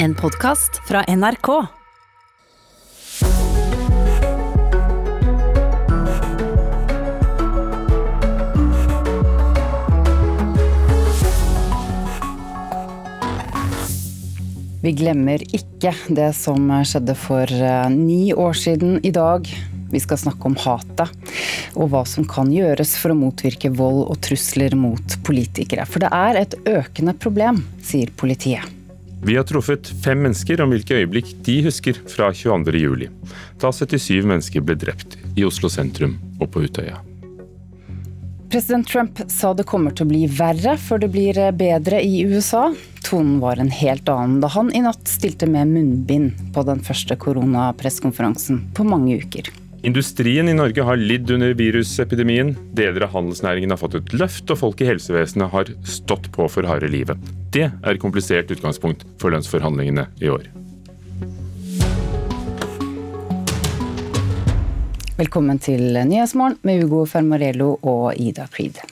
En podkast fra NRK. Vi glemmer ikke det som skjedde for eh, ni år siden i dag. Vi skal snakke om hatet, og hva som kan gjøres for å motvirke vold og trusler mot politikere. For det er et økende problem, sier politiet. Vi har truffet fem mennesker om hvilke øyeblikk de husker fra 22.07, da 77 mennesker ble drept i Oslo sentrum og på Utøya. President Trump sa det kommer til å bli verre før det blir bedre i USA. Tonen var en helt annen da han i natt stilte med munnbind på den første koronapresskonferansen på mange uker. Industrien i Norge har lidd under virusepidemien. Deler av handelsnæringen har fått et løft, og folk i helsevesenet har stått på for harde livet. Det er et komplisert utgangspunkt for lønnsforhandlingene i år. Velkommen til Nyhetsmorgen med Ugo Fermarello og Ida Creed.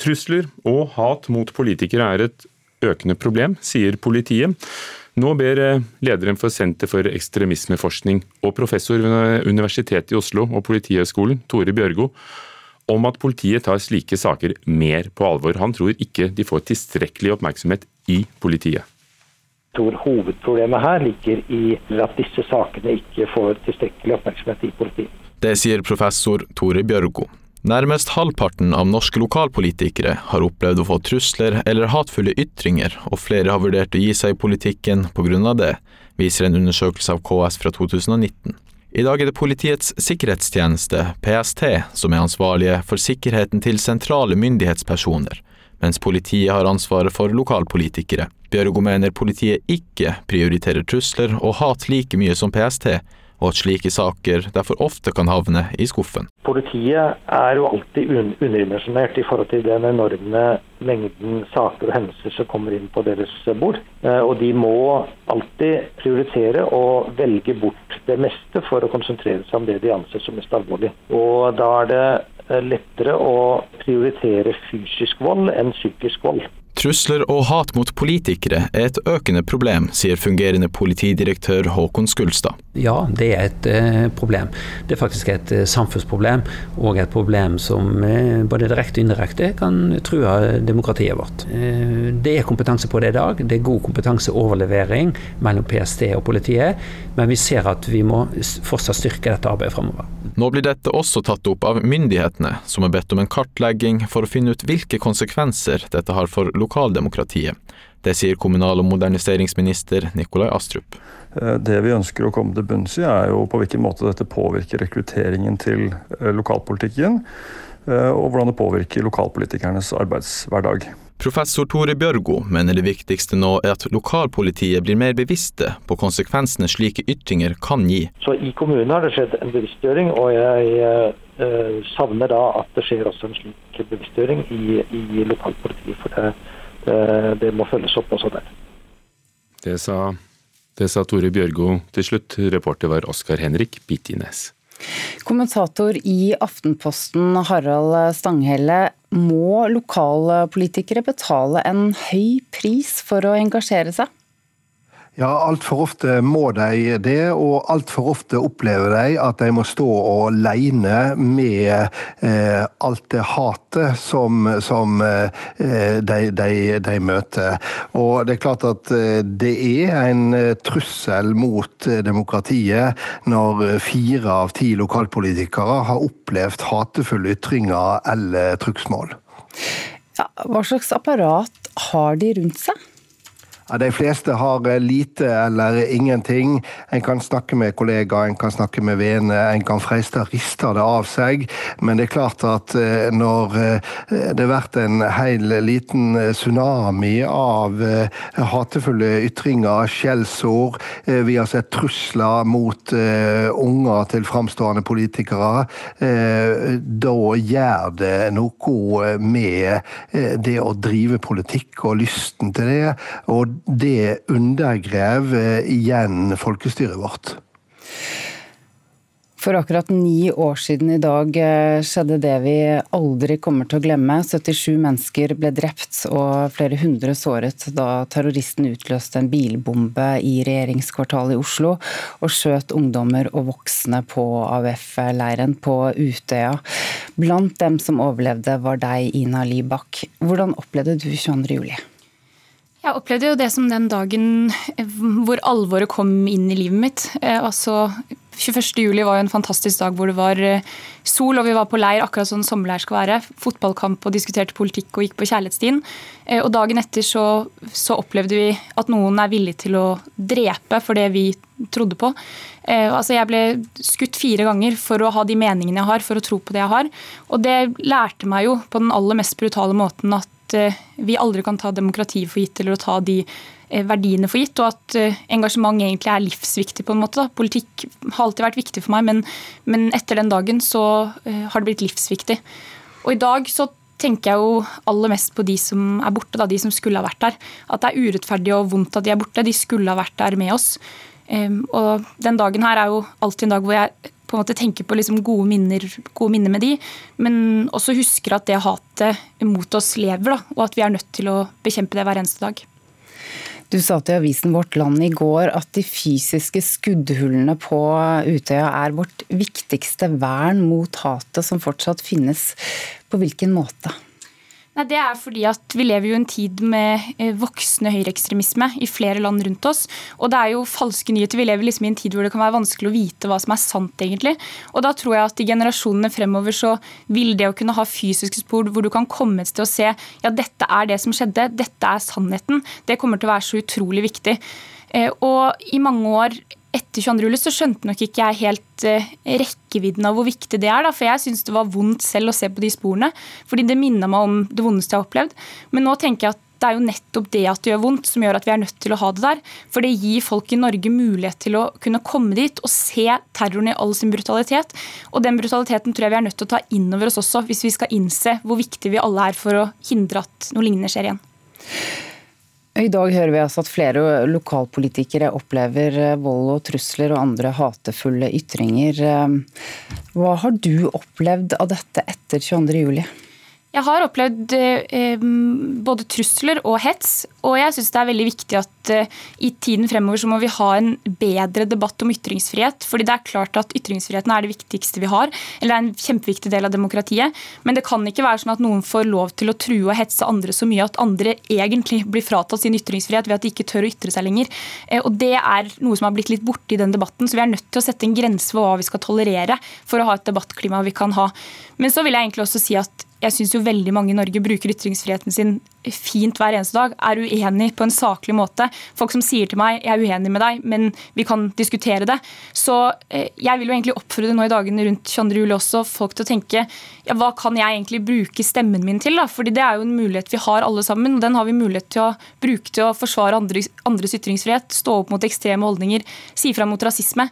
Trusler og hat mot politikere er et økende problem, sier politiet. Nå ber lederen for Senter for ekstremismeforskning og professor ved Universitetet i Oslo og Politihøgskolen, Tore Bjørgo, om at politiet tar slike saker mer på alvor. Han tror ikke de får tilstrekkelig oppmerksomhet i politiet. Jeg tror hovedproblemet her ligger i at disse sakene ikke får tilstrekkelig oppmerksomhet i politiet. Det sier professor Tore Bjørgo. Nærmest halvparten av norske lokalpolitikere har opplevd å få trusler eller hatefulle ytringer, og flere har vurdert å gi seg i politikken av det, viser en undersøkelse av KS fra 2019. I dag er det Politiets sikkerhetstjeneste, PST, som er ansvarlige for sikkerheten til sentrale myndighetspersoner, mens politiet har ansvaret for lokalpolitikere. Bjørgo mener politiet ikke prioriterer trusler og hat like mye som PST, og at slike saker derfor ofte kan havne i skuffen. Politiet er jo alltid un underdimensjonert i forhold til den enorme mengden saker og hendelser som kommer inn på deres bord. Og de må alltid prioritere og velge bort det meste for å konsentrere seg om det de anser som mest alvorlig. Og da er det lettere å prioritere fysisk vold enn psykisk vold. Trusler og hat mot politikere er et økende problem, sier fungerende politidirektør Håkon Skulstad. Ja, det er et eh, problem. Det er faktisk et eh, samfunnsproblem, og et problem som eh, både direkte og indirekte kan true demokratiet vårt. Det er kompetanse på det i dag. Det er god kompetanseoverlevering mellom PST og politiet, men vi ser at vi må fortsatt styrke dette arbeidet framover. Nå blir dette også tatt opp av myndighetene, som er bedt om en kartlegging for å finne ut hvilke konsekvenser dette har for lokaldemokratiet. Det sier kommunal- og moderniseringsminister Nikolai Astrup. Det vi ønsker å komme til bunns i, er jo på hvilken måte dette påvirker rekrutteringen til lokalpolitikken, og hvordan det påvirker lokalpolitikernes arbeidshverdag. Professor Tore Bjørgo mener det viktigste nå er at lokalpolitiet blir mer bevisste på konsekvensene slike ytringer kan gi. Så I kommunen har det skjedd en bevisstgjøring, og jeg eh, savner da at det skjer også en slik bevisstgjøring i, i lokalpolitiet. For det, det, det, må følges opp også der. Det sa, det sa Tore Bjørgo til slutt. Reporter var Oskar Henrik Bittines. Kommentator i Aftenposten Harald Stanghelle, må lokalpolitikere betale en høy pris for å engasjere seg? Ja, altfor ofte må de det, og altfor ofte opplever de at de må stå alene med eh, alt det hatet som, som eh, de, de, de, møter. Og det er klart at eh, det er en eh, trussel mot eh, demokratiet når fire av ti lokalpolitikere har opplevd hatefulle ytringer eller trugsmål. Ja, hva slags apparat har de rundt seg? Ja, de fleste har lite eller ingenting. En kan snakke med kollegaer, en kan snakke med venner, en kan freiste riste det av seg. Men det er klart at når det har vært en hel liten tsunami av hatefulle ytringer, skjellsord, vi har sett trusler mot unger til framstående politikere, da gjør det noe med det å drive politikk og lysten til det. og det undergrev igjen folkestyret vårt. For akkurat ni år siden i dag eh, skjedde det vi aldri kommer til å glemme. 77 mennesker ble drept og flere hundre såret da terroristen utløste en bilbombe i regjeringskvartalet i Oslo og skjøt ungdommer og voksne på AUF-leiren på Utøya. Blant dem som overlevde var deg, Ina Libak. Hvordan opplevde du 22. juli? Jeg opplevde jo det som den dagen hvor alvoret kom inn i livet mitt. Eh, altså 21. juli var jo en fantastisk dag hvor det var eh, sol, og vi var på leir akkurat sånn sommerleir skal være. Fotballkamp og diskuterte politikk og gikk på kjærlighetsstien. Eh, og dagen etter så, så, opplevde vi at noen er villig til å drepe for det vi trodde på. Eh, altså jeg ble skutt fire ganger for å ha de meningene jeg har, for å tro på det jeg har. Og det lærte meg jo på den aller mest brutale måten at Eh, vi aldri kan ta demokratiet for gitt eller å ta de eh, verdiene for gitt, og at eh, engasjement egentlig er livsviktig. på en måte. Da. Politikk har alltid vært viktig for meg, men, men, etter den dagen så har det blitt livsviktig. Og i dag så tenker jeg jo aller mest på de som er borte, da, de som skulle ha vært der. At det er urettferdig og vondt at de er borte. De skulle ha vært der med oss. Og den dagen her er jo alltid en dag hvor jeg på en måte tenker på liksom gode, minner, gode, minner, med de, men også husker at det hatet mot oss lever, da, og at vi er nødt til å bekjempe det hver eneste dag. Du sa til avisen Vårt Land i går at de fysiske skuddhullene på Utøya er vårt viktigste vern mot hatet som fortsatt finnes. På hvilken måte? Nei, Det er fordi at vi lever jo en tid med eh, voksende høyreekstremisme i flere land rundt oss. Og det er jo falske nyheter. Vi lever liksom i en tid hvor det kan være vanskelig å vite hva som er sant, egentlig. Og da tror jeg at i generasjonene fremover så vil det å kunne ha fysiske spor hvor du kan komme et sted og se ja, dette er det som skjedde, dette er sannheten, det kommer til å være så utrolig viktig. Eh, og i mange år etter 22. juli så skjønte nok ikke jeg helt eh, rekkevidden av hvor viktig det er. Da, for jeg syns det var vondt selv å se på de sporene. Fordi det minna meg om det vondeste jeg har opplevd. Men nå tenker jeg at det er jo nettopp det at det gjør vondt, som gjør at vi er nødt til å ha det der. For det gir folk i Norge mulighet til å kunne komme dit og se terroren i all sin brutalitet. Og den brutaliteten tror jeg vi er nødt til å ta inn over oss også, hvis vi skal innse hvor viktig vi alle er for å hindre at noe lignende skjer igjen. I dag hører vi altså at flere lokalpolitikere opplever eh, vold og trusler og andre hatefulle ytringer. Eh, hva har du opplevd av dette etter 22.07? Jeg har opplevd eh, både trusler og hets, og jeg syns det er veldig viktig at eh, i tiden fremover så må vi ha en bedre debatt om ytringsfrihet. fordi det er klart at ytringsfriheten er det viktigste vi har, eller det er en kjempeviktig del av demokratiet. Men det kan ikke være sånn at noen får lov til å true og hetse andre så mye at andre egentlig blir fratatt sin ytringsfrihet ved at de ikke tør å ytre seg lenger. Eh, og det er noe som har blitt litt borte i den debatten, så vi er nødt til å sette en grense for hva vi skal tolerere for å ha et debattklima vi kan ha. Men så vil jeg egentlig også si at jeg syns jo veldig mange i Norge bruker ytringsfriheten sin fint hver eneste dag, er uenig på en saklig måte. Folk som sier til meg 'jeg er uenig med deg, men vi kan diskutere det'. Så eh, jeg vil jo egentlig oppfordre nå i dagene rundt 22. juli også folk til å tenke ja, hva kan jeg egentlig bruke stemmen min til? da? Fordi det er jo en mulighet vi har alle sammen, og den har vi mulighet til å bruke til å forsvare andres, andres ytringsfrihet, stå opp mot ekstreme holdninger, si fra mot rasisme.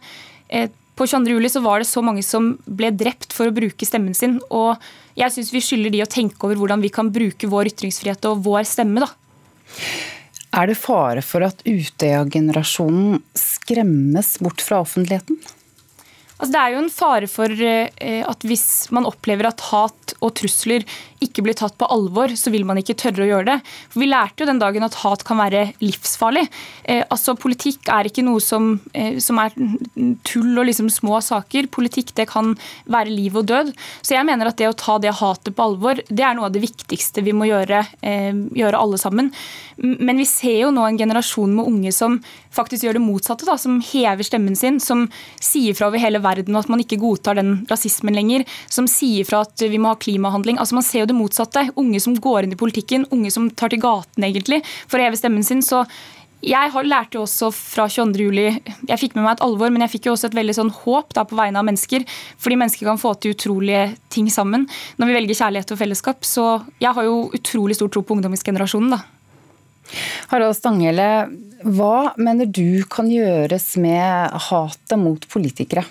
Eh, på 22. juli så var det så mange som ble drept for å bruke stemmen sin. og jeg syns vi skylder de å tenke over hvordan vi kan bruke vår ytringsfrihet og vår stemme. da. Er det fare for at Utøya-generasjonen skremmes bort fra offentligheten? Altså, det er jo en fare for eh, at hvis man opplever at hat og trusler ikke blir tatt på alvor, så vil man ikke tørre å gjøre det. For Vi lærte jo den dagen at hat kan være livsfarlig. Eh, altså Politikk er ikke noe som, eh, som er tull og liksom små saker. Politikk det kan være liv og død. Så jeg mener at det å ta det hatet på alvor, det er noe av det viktigste vi må gjøre, eh, gjøre alle sammen. Men vi ser jo nå en generasjon med unge som faktisk gjør det motsatte. Da, som hever stemmen sin, som sier fra over hele verden at man ikke godtar den rasismen lenger. Som sier fra at vi må ha klimahandling. Altså Man ser jo det motsatte. Unge som går inn i politikken, unge som tar til gaten egentlig for å heve stemmen sin. så jeg har lærte også fra 22. juli, jeg fikk med meg et alvor, men jeg fikk jo også et veldig sånn håp da, på vegne av mennesker. Fordi mennesker kan få til utrolige ting sammen når vi velger kjærlighet og fellesskap. Så jeg har jo utrolig stor tro på ungdomsgenerasjonen. da. Harald Stanghelle, hva mener du kan gjøres med hatet mot politikere?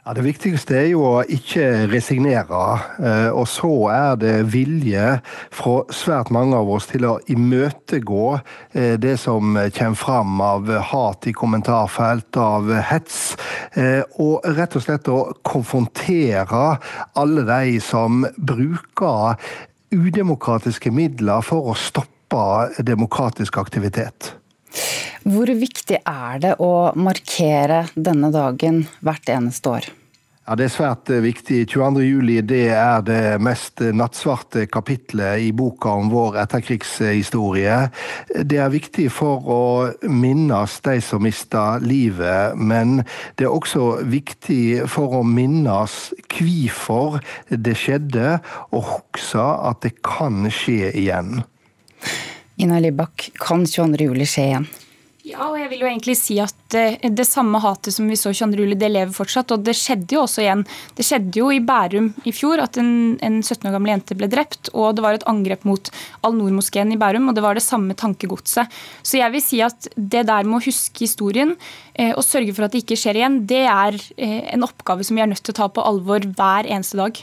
Ja, Det viktigste er jo å ikke resignere. Eh, og så er det vilje fra svært mange av oss til å imøtegå eh, det som kommer fram av hat i kommentarfelt, av hets. Eh, og rett og slett å konfrontere alle de som bruker udemokratiske midler for å stoppe demokratisk aktivitet. Hvor viktig er det å markere denne dagen hvert eneste år? Ja, Det er svært eh, viktig. 22.07 det er det mest nattsvarte kapitlet i boka om vår etterkrigshistorie. Det er viktig for å minnes de som mista livet, men det er også viktig for å minnes hvorfor det skjedde, og huske at det kan skje igjen. Ina Libak, kan 22.07 skje igjen? Ja, og jeg vil jo egentlig si at eh, Det samme hatet som vi så 22. juli, det lever fortsatt. Og det skjedde jo også igjen. Det skjedde jo i Bærum i fjor at en, en 17 år gammel jente ble drept. Og det var et angrep mot Al-Noor-moskeen i Bærum, og det var det samme tankegodset. Så jeg vil si at det der med å huske historien eh, og sørge for at det ikke skjer igjen, det er eh, en oppgave som vi er nødt til å ta på alvor hver eneste dag.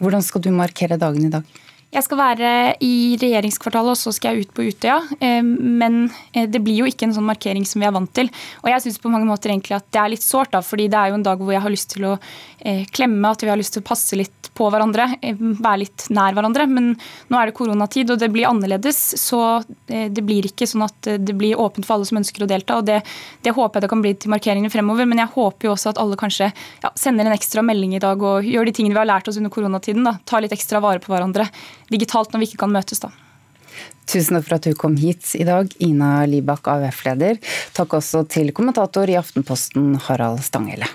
Hvordan skal du markere dagen i dag? Jeg skal være i regjeringskvartalet, og så skal jeg ut på Utøya. Eh, men eh, det blir jo ikke en sånn markering som vi er vant til. Og jeg syns på mange måter egentlig at det er litt sårt, da, fordi det er jo en dag hvor jeg har lyst til å eh, klemme, at vi har lyst til å passe litt på hverandre, være litt nær hverandre. Men nå er det koronatid, og det blir annerledes. Så det blir ikke sånn at det blir åpent for alle som ønsker å delta. og Det, det håper jeg det kan bli til markeringene fremover. Men jeg håper jo også at alle kanskje ja, sender en ekstra melding i dag og gjør de tingene vi har lært oss under koronatiden. da, Tar litt ekstra vare på hverandre digitalt når vi ikke kan møtes, da. Tusen takk for at du kom hit i dag, Ina Libak, AUF-leder. Takk også til kommentator i Aftenposten, Harald Stanghelle.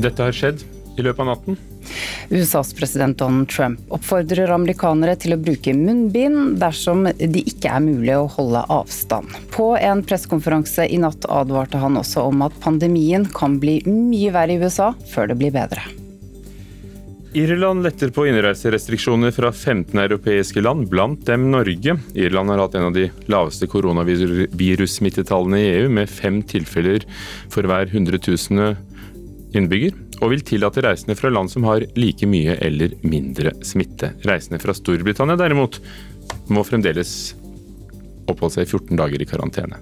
Dette har skjedd i løpet av natten. USAs president Donald Trump oppfordrer amerikanere til å bruke munnbind dersom det ikke er mulig å holde avstand. På en pressekonferanse i natt advarte han også om at pandemien kan bli mye verre i USA før det blir bedre. Irland letter på innreiserestriksjoner fra 15 europeiske land, blant dem Norge. Irland har hatt en av de laveste koronavirussmittetallene i EU, med fem tilfeller for hver 100 000 innbygger og vil tillate reisende fra land som har like mye eller mindre smitte. Reisende fra Storbritannia derimot må fremdeles oppholde seg 14 dager i karantene.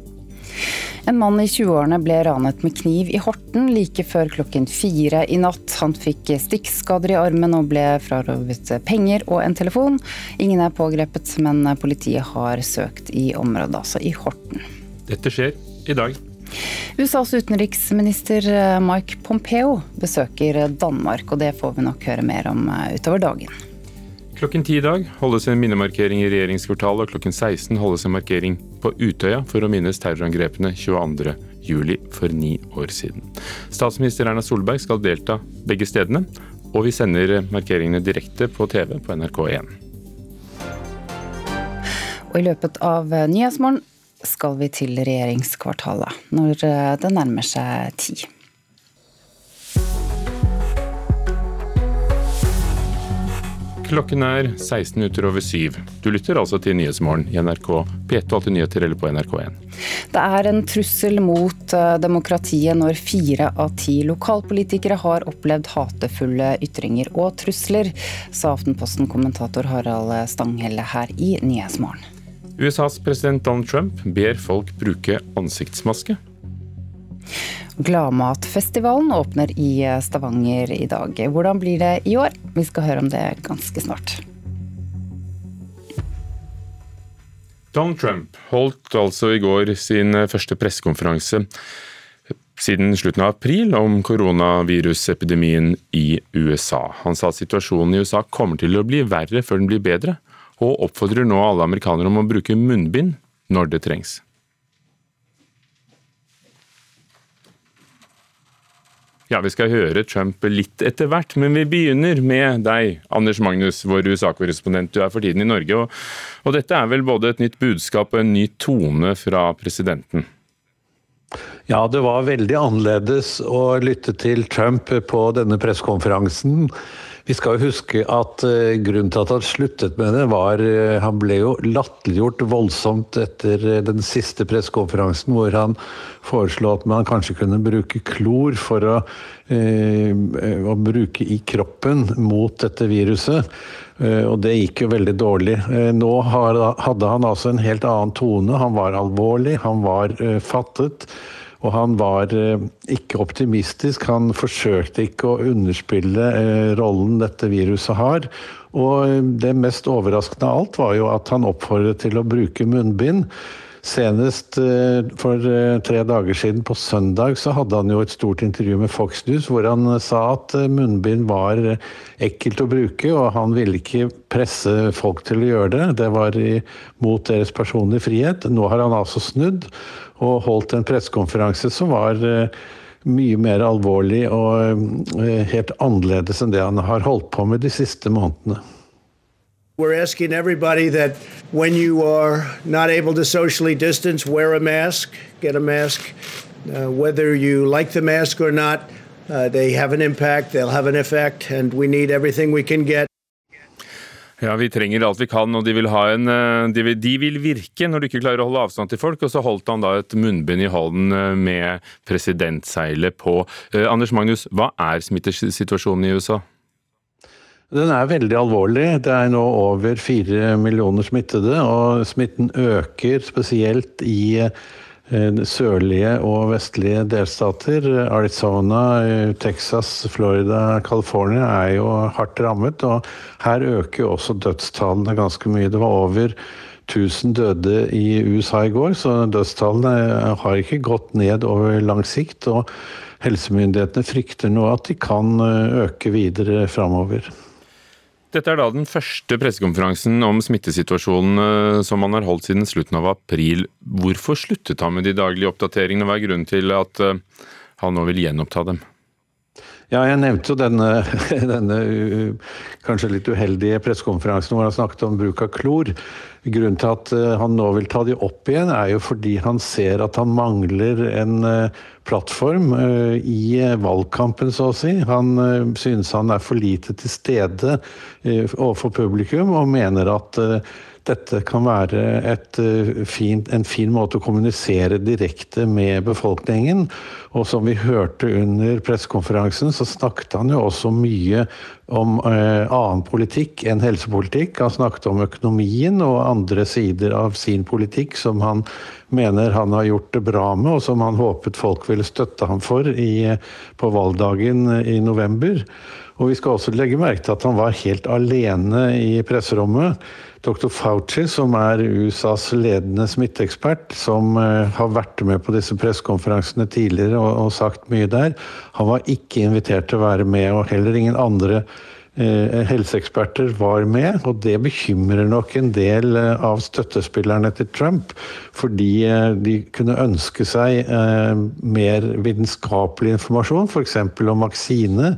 En mann i 20-årene ble ranet med kniv i Horten like før klokken fire i natt. Han fikk stikkskader i armen og ble frarøvet penger og en telefon. Ingen er pågrepet, men politiet har søkt i området, altså i Horten. Dette skjer i dag. USAs utenriksminister eh, Mike Pompeo besøker Danmark, og det får vi nok høre mer om eh, utover dagen. Klokken ti i dag holdes en minnemarkering i regjeringskvartalet, og klokken 16 holdes en markering på Utøya for å minnes terrorangrepene 22.07. for ni år siden. Statsminister Erna Solberg skal delta begge stedene, og vi sender markeringene direkte på TV på NRK1. Og i løpet av Nyhetsmorgen skal vi til regjeringskvartalet når eh, det nærmer seg ti. Klokken er 16 minutter over syv. Du lytter altså til Nyhetsmorgen i NRK P1 og Alltid nyheter eller på NRK1. Det er en trussel mot eh, demokratiet når fire av ti lokalpolitikere har opplevd hatefulle ytringer og trusler, sa Aftenposten-kommentator Harald Stanghelle her i Nyhetsmorgen. USAs president Donald Trump ber folk bruke ansiktsmaske. Gladmatfestivalen åpner i Stavanger i dag. Hvordan blir det i år? Vi skal høre om det ganske snart. Donald Trump holdt altså i går sin første pressekonferanse siden slutten av april om koronavirusepidemien i USA. Han sa at situasjonen i USA kommer til å bli verre før den blir bedre, og oppfordrer nå alle amerikanere om å bruke munnbind når det trengs. Ja, Vi skal høre Trump litt etter hvert, men vi begynner med deg, Anders Magnus, vår USA-korrespondent. Du er for tiden i Norge, og, og dette er vel både et nytt budskap og en ny tone fra presidenten? Ja, det var veldig annerledes å lytte til Trump på denne pressekonferansen. Vi skal jo huske at uh, grunnen til at han sluttet med det, var uh, Han ble jo latterliggjort voldsomt etter uh, den siste pressekonferansen hvor han foreslo at man kanskje kunne bruke klor for å, å bruke i kroppen mot dette viruset. Og det gikk jo veldig dårlig. Nå hadde han altså en helt annen tone. Han var alvorlig, han var fattet. Og han var eh, ikke optimistisk. Han forsøkte ikke å underspille eh, rollen dette viruset har. Og eh, det mest overraskende av alt var jo at han oppfordret til å bruke munnbind. Senest for tre dager siden, på søndag, så hadde han jo et stort intervju med Fox News hvor han sa at munnbind var ekkelt å bruke, og han ville ikke presse folk til å gjøre det. Det var mot deres personlige frihet. Nå har han altså snudd og holdt en pressekonferanse som var eh, mye mer alvorlig og eh, helt annerledes enn det han har holdt på med de siste månedene. We're asking everybody that when you are not able to socially distance, wear a mask, get a mask. Uh, whether you like the mask or not, uh, they have an impact, they'll have an effect, and we need everything we can get. Ja, vi trenger alt vi kan, og de vil, en, eh, de, vil, de vil, virke når du ikke klarer å holde avstand til folk. Og så holdt han da et munnbind i hånden eh, med presidentseilet på. Eh, Anders Magnus, hva er smittesituasjonen i USA? Den er veldig alvorlig. Det er nå over fire millioner smittede, og smitten øker spesielt i Eh, sørlige og vestlige delstater. Arizona, eh, Texas, Florida, California er jo hardt rammet. Og her øker jo også dødstallene ganske mye. Det var over 1000 døde i USA i går, så dødstallene har ikke gått ned over lang sikt. Og helsemyndighetene frykter nå at de kan eh, øke videre framover. Dette er da den første pressekonferansen om smittesituasjonen eh, som han har holdt siden slutten av april. Hvorfor sluttet han med de daglige oppdateringene? Hva er grunnen til at eh, han nå vil gjenoppta dem? Ja, jeg nevnte jo denne, denne kanskje litt uheldige pressekonferansen hvor han snakket om bruk av klor. Grunnen til at eh, han nå vil ta de opp igjen, er jo fordi han ser at han mangler en eh, plattform i valgkampen, så å si. Han synes han er for lite til stede overfor publikum, og mener at dette kan være et, fin, en fin måte å kommunisere direkte med befolkningen. Og som vi hørte under pressekonferansen, så snakket han jo også mye om eh, annen politikk enn helsepolitikk. Han snakket om økonomien og andre sider av sin politikk som han mener han har gjort det bra med, og som han håpet folk ville støtte ham for i, på valgdagen i november. Og vi skal også legge merke til at han var helt alene i presserommet. Dr. Fauci, som er USAs ledende smitteekspert, som uh, har vært med på disse pressekonferansene tidligere og, og, sagt mye der, han var ikke invitert til å være med, og heller ingen andre helseeksperter var med. Og det bekymrer nok en del uh, av støttespillerne til Trump, fordi de kunne ønske seg mer vitenskapelig informasjon, f.eks. om vaksine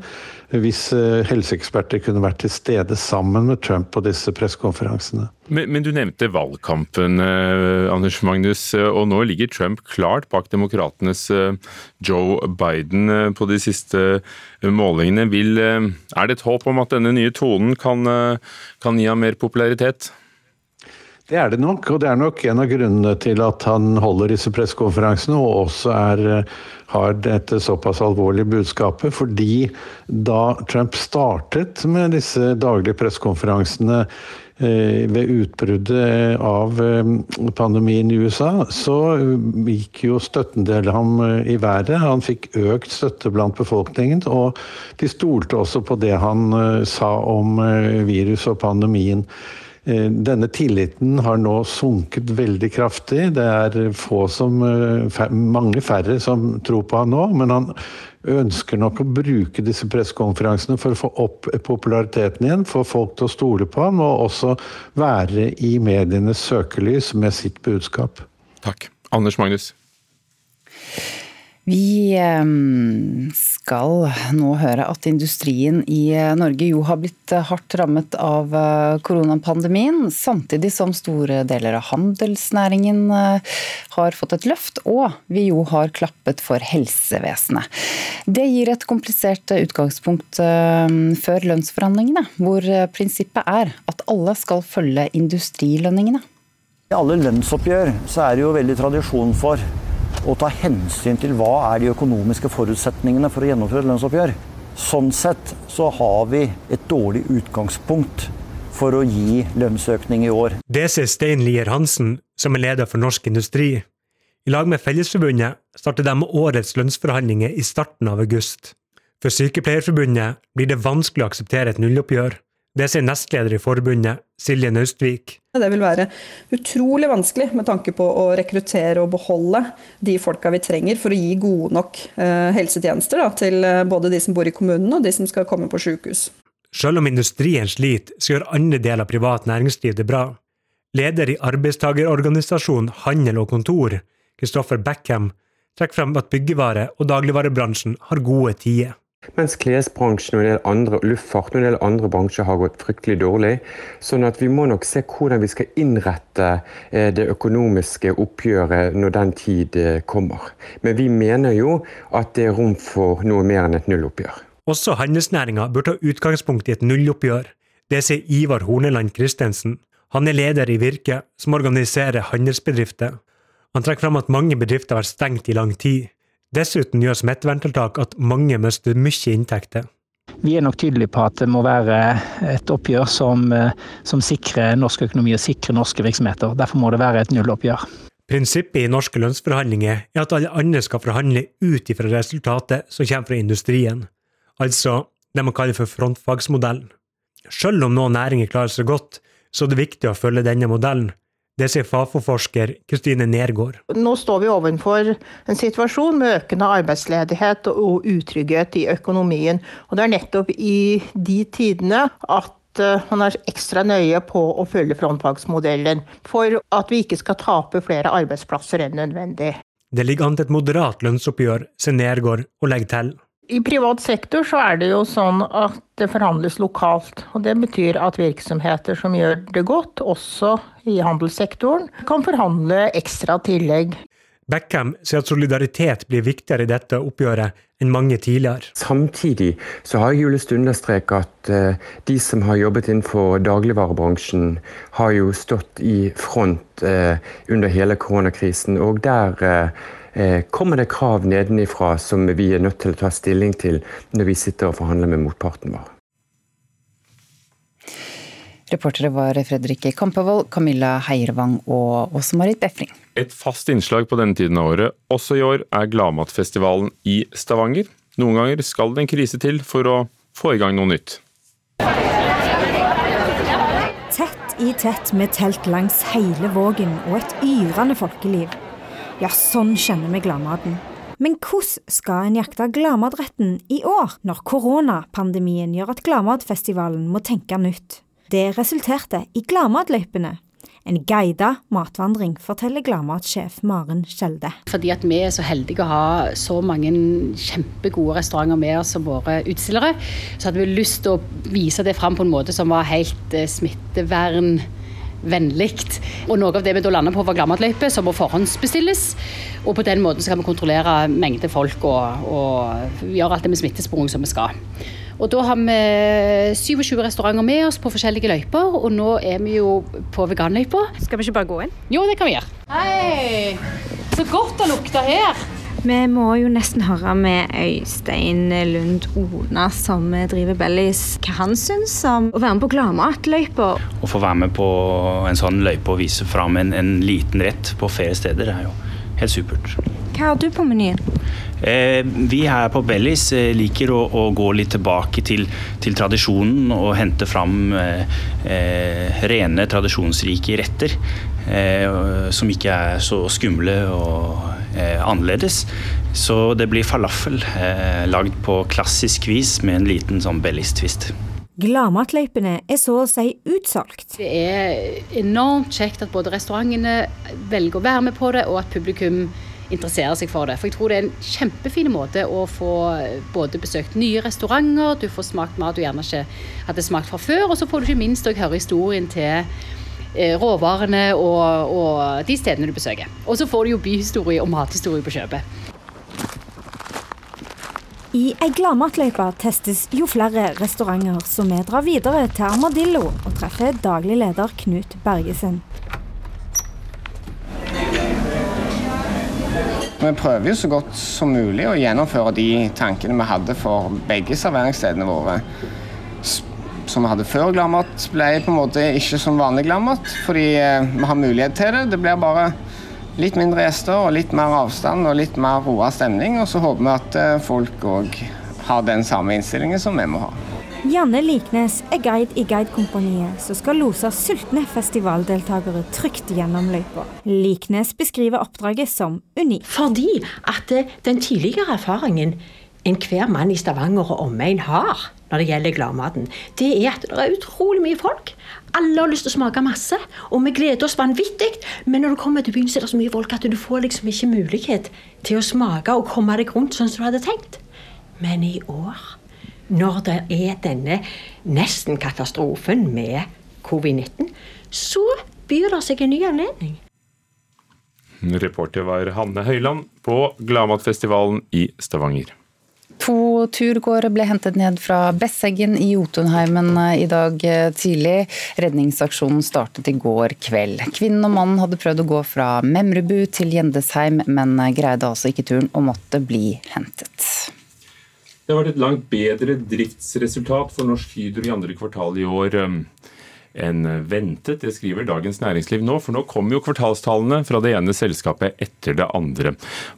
hvis eh, helseeksperter kunne vært til stede sammen med Trump på disse pressekonferansene. Men, men, du nevnte valgkampen, eh, Anders Magnus, eh, og nå ligger Trump klart bak demokratenes Joe Biden på de siste målingene. Vil, er det et håp om at denne nye tonen kan, kan gi ham mer popularitet? Det er det nok, og det er nok en av grunnene til at han holder disse pressekonferansene og også er, har dette såpass alvorlige budskapet. Fordi da Trump startet med disse daglige pressekonferansene eh, ved utbruddet av eh, pandemien i USA, så gikk jo støtten til ham eh, i været. Han fikk økt støtte blant befolkningen, og de stolte også på det han sa om viruset og pandemien. Eh, denne tilliten har nå sunket veldig kraftig. Det er som, eh, mange færre som tror på han nå, men han ønsker nok å bruke disse pressekonferansene for å få opp populariteten igjen, få folk til å stole på ham, og også være i medienes søkelys med sitt budskap. Takk. Anders Magnus? Vi ehm, skal nå høre at industrien i eh, Norge jo har blitt eh, hardt rammet av eh, koronapandemien, samtidig som store deler av handelsnæringen har fått et løft, og vi jo har klappet for helsevesenet. Det gir et komplisert utgangspunkt før lønnsforhandlingene, hvor prinsippet er at alle skal følge industrilønningene. I alle lønnsoppgjør så er det jo veldig tradisjon for å ta hensyn til hva er de økonomiske forutsetningene for å gjennomføre et lønnsoppgjør. Sånn sett så har vi et dårlig utgangspunkt for å gi lønnsøkning i år. Det sier Stein Lier Hansen, som er leder for Norsk Industri. I lag med Fellesforbundet starter de årets lønnsforhandlinger i starten av august. For Sykepleierforbundet blir det vanskelig å akseptere et nulloppgjør. Det sier nestleder i forbundet, Silje Naustvik. Det vil være utrolig vanskelig med tanke på å rekruttere og beholde de folka vi trenger for å gi gode nok eh, helsetjenester da, til eh, både de som bor i kommunen og de som skal komme på sykehus. Selv om industrien sliter, så gjør andre deler av privat næringsliv det bra. Leder i arbeidstagerorganisasjonen Handel og Kontor, Kristoffer Beckham, trekker frem at byggevare- og dagligvarebransjen har gode tider. Mens klesbransjen og en del andre, luftfart og en del andre bransjer har gått fryktelig dårlig. Sånn at vi må nok se hvordan vi skal innrette eh, det økonomiske oppgjøret når den tid eh, kommer. Men vi mener jo at det er rom for noe mer enn et nulloppgjør. Også handelsnæringa bør ta utgangspunkt i et nulloppgjør. Det sier Ivar Horneland Christensen. Han er leder i Virke, som organiserer handelsbedrifter. Han trekker fram at mange bedrifter har vært stengt i lang tid. Dessuten gjør smitteverntiltak at mange mister mye inntekter. Vi er nok tydelige på at det må være et oppgjør som, eh, som sikrer norsk økonomi og sikrer norske virksomheter. Derfor må det være et nulloppgjør. Prinsippet i norske lønnsforhandlinger er at alle andre skal forhandle ut ifra resultatet som kommer fra industrien, altså det man kaller for frontfagsmodellen. Selv om noen næringer klarer seg godt, så er det viktig å følge denne modellen, det sier Fafo-forsker Kristine Nergård. Nå står vi overfor en situasjon med økende arbeidsledighet og utrygghet i økonomien. Og det er nettopp i de tidene at eh, man er ekstra nøye på å følge frontfagsmodellen, for at vi ikke skal tape flere arbeidsplasser enn nødvendig. Det ligger an til et moderat lønnsoppgjør, sier Nergård og legger til. I privat sektor så er det jo sånn at det forhandles lokalt. og Det betyr at virksomheter som gjør det godt, også i handelssektoren, kan forhandle ekstra tillegg. Beckham sier at solidaritet blir viktigere i dette oppgjøret enn mange tidligere. Samtidig så har jeg lyst til å understreke at uh, de som har jobbet innenfor dagligvarebransjen, har jo stått i front uh, under hele koronakrisen. Og der Eh, kommer det krav nedenifra som vi er nødt til å ta stilling til når vi sitter og forhandler med motparten vår. Reportere var Fredrik Kampevold, Camilla Heiervang og også Marit Befring. Et fast innslag på denne tiden av året, også i år, er Gladmatfestivalen i Stavanger. Noen ganger skal det en krise til for å få i gang noe nytt. Tett i tett med telt langs hele Vågen og et yrende folkeliv. Ja, sånn kjenner vi gladmaten. Men hvordan skal en jakte gladmatretten i år, når koronapandemien gjør at Gladmatfestivalen må tenke nytt? Det resulterte i Gladmatløypene. En guida matvandring, forteller gladmatsjef Maren Skjelde. Fordi at vi er så heldige å ha så mange kjempegode restauranter med oss som våre utstillere, så hadde vi lyst til å vise det fram på en måte som var helt eh, smittevern vennlig. Og noe av det vi da lander på var gladmatløype, som må forhåndsbestilles. Og på den måten skal vi kontrollere mengde folk og, og gjøre alt det med smittesporing som vi skal. Og da har vi 27 restauranter med oss på forskjellige løyper, og nå er vi jo på veganløypa. Skal vi ikke bare gå inn? Jo, det kan vi gjøre. Hei! Så godt det lukter her. Vi må jo nesten høre med Øystein Lund Ona, som driver Bellis, hva han syns om å være med på Gladmatløypa. Å få være med på en sånn løype og vise fram en, en liten rett på flere steder, er jo helt supert. Hva har du på menyen? Eh, vi her på Bellis eh, liker å, å, gå litt tilbake til, til tradisjonen og hente fram eh, eh rene, tradisjonsrike retter. Eh, som ikke er så skumle og annerledes. Så det blir falafel eh, lagd på klassisk vis med en liten sånn bellistvist. Gladmatløypene er så å si utsolgt. Det er enormt kjekt at både restaurantene velger å være med på det, og at publikum interesserer seg for det. For jeg tror det er en kjempefin måte å få både besøkt nye restauranter, du får smakt mat du gjerne ikke hadde smakt fra før, og så får du ikke minst høre historien til eh, råvarene og, og de stedene du besøker. Og så får du jo byhistorie og mathistorie på kjøpet. I ei gladmatløype testes jo flere restauranter, så vi drar videre til Armadillo og treffer daglig leder Knut Bergesen. Vi prøver jo så godt som mulig å gjennomføre de tankene vi hadde for begge serveringsstedene våre. Som vi hadde før gladmat, ble på en måte ikke som vanlig gladmat, fordi eh, vi har mulighet til det. Det blir bare litt mindre gjester og litt mer avstand og litt mer roa stemning. Og så håper vi at eh, folk òg har den samme innstillingen som vi må ha. Janne Liknes er guide i Guidekompaniet, som skal lose sultne festivaldeltakere trygt gjennom løypa. Liknes beskriver oppdraget som unikt. Fordi at eh, den tidligere erfaringen enhver mann i Stavanger og omegn har når det gjelder gladmaten, det er at det er utrolig mye folk. Alle har lyst til å smake masse, og vi gleder oss vanvittig. Men når du kommer til byen, så er det så mye folk at du får liksom ikke mulighet til å smake og komme deg rundt sånn som du hadde tenkt. Men i år når det er denne nesten katastrofen med covid-19, så byr det seg en ny anledning. Reporter var Hanne Høyland på Gladmatfestivalen i Stavanger. To turgåere ble hentet ned fra Besseggen i Jotunheimen i dag tidlig. Redningsaksjonen startet i går kveld. Kvinnen og mannen hadde prøvd å gå fra Memrebu til Gjendesheim, men greide altså ikke turen og måtte bli hentet. Det har vært et langt bedre driftsresultat for Norsk Hydro i andre kvartal i år enn ventet. Det skriver Dagens Næringsliv nå, for nå kommer jo kvartalstallene fra det ene selskapet etter det andre.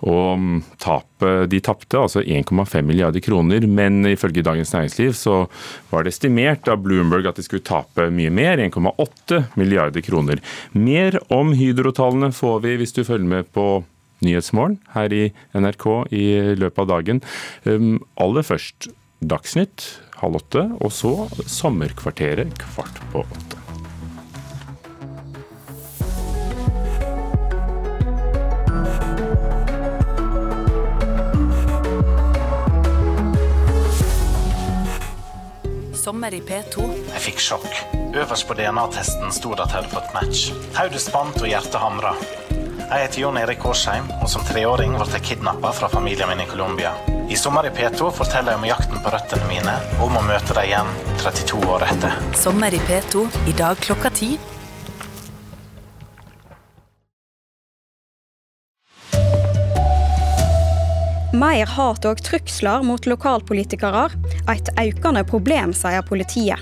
Og um, tapet, De tapte altså 1,5 milliarder kroner, men ifølge Dagens Næringsliv så var det estimert av Bloomberg at de skulle tape mye mer, 1,8 milliarder kroner. Mer om Hydro-tallene får vi hvis du følger med på Nyhetsmorgen her i NRK i løpet av dagen. Um, aller først Dagsnytt halv åtte, og så Sommerkvarteret kvart på åtte. Sommer i P2. Jeg fikk sjokk. Øverst på DNA-testen sto det at jeg hadde fått match. Hodet spant og hjertet hamra. Jeg heter Jon Erik Årsheim, og som treåring ble jeg kidnappa fra familien min i Colombia. I sommer i P2 forteller jeg om jakten på røttene mine, og om å møte dem igjen 32 år etter. Sommer i P2 i dag klokka ti. Mer hat og trusler mot lokalpolitikere. Et økende problem, sier politiet.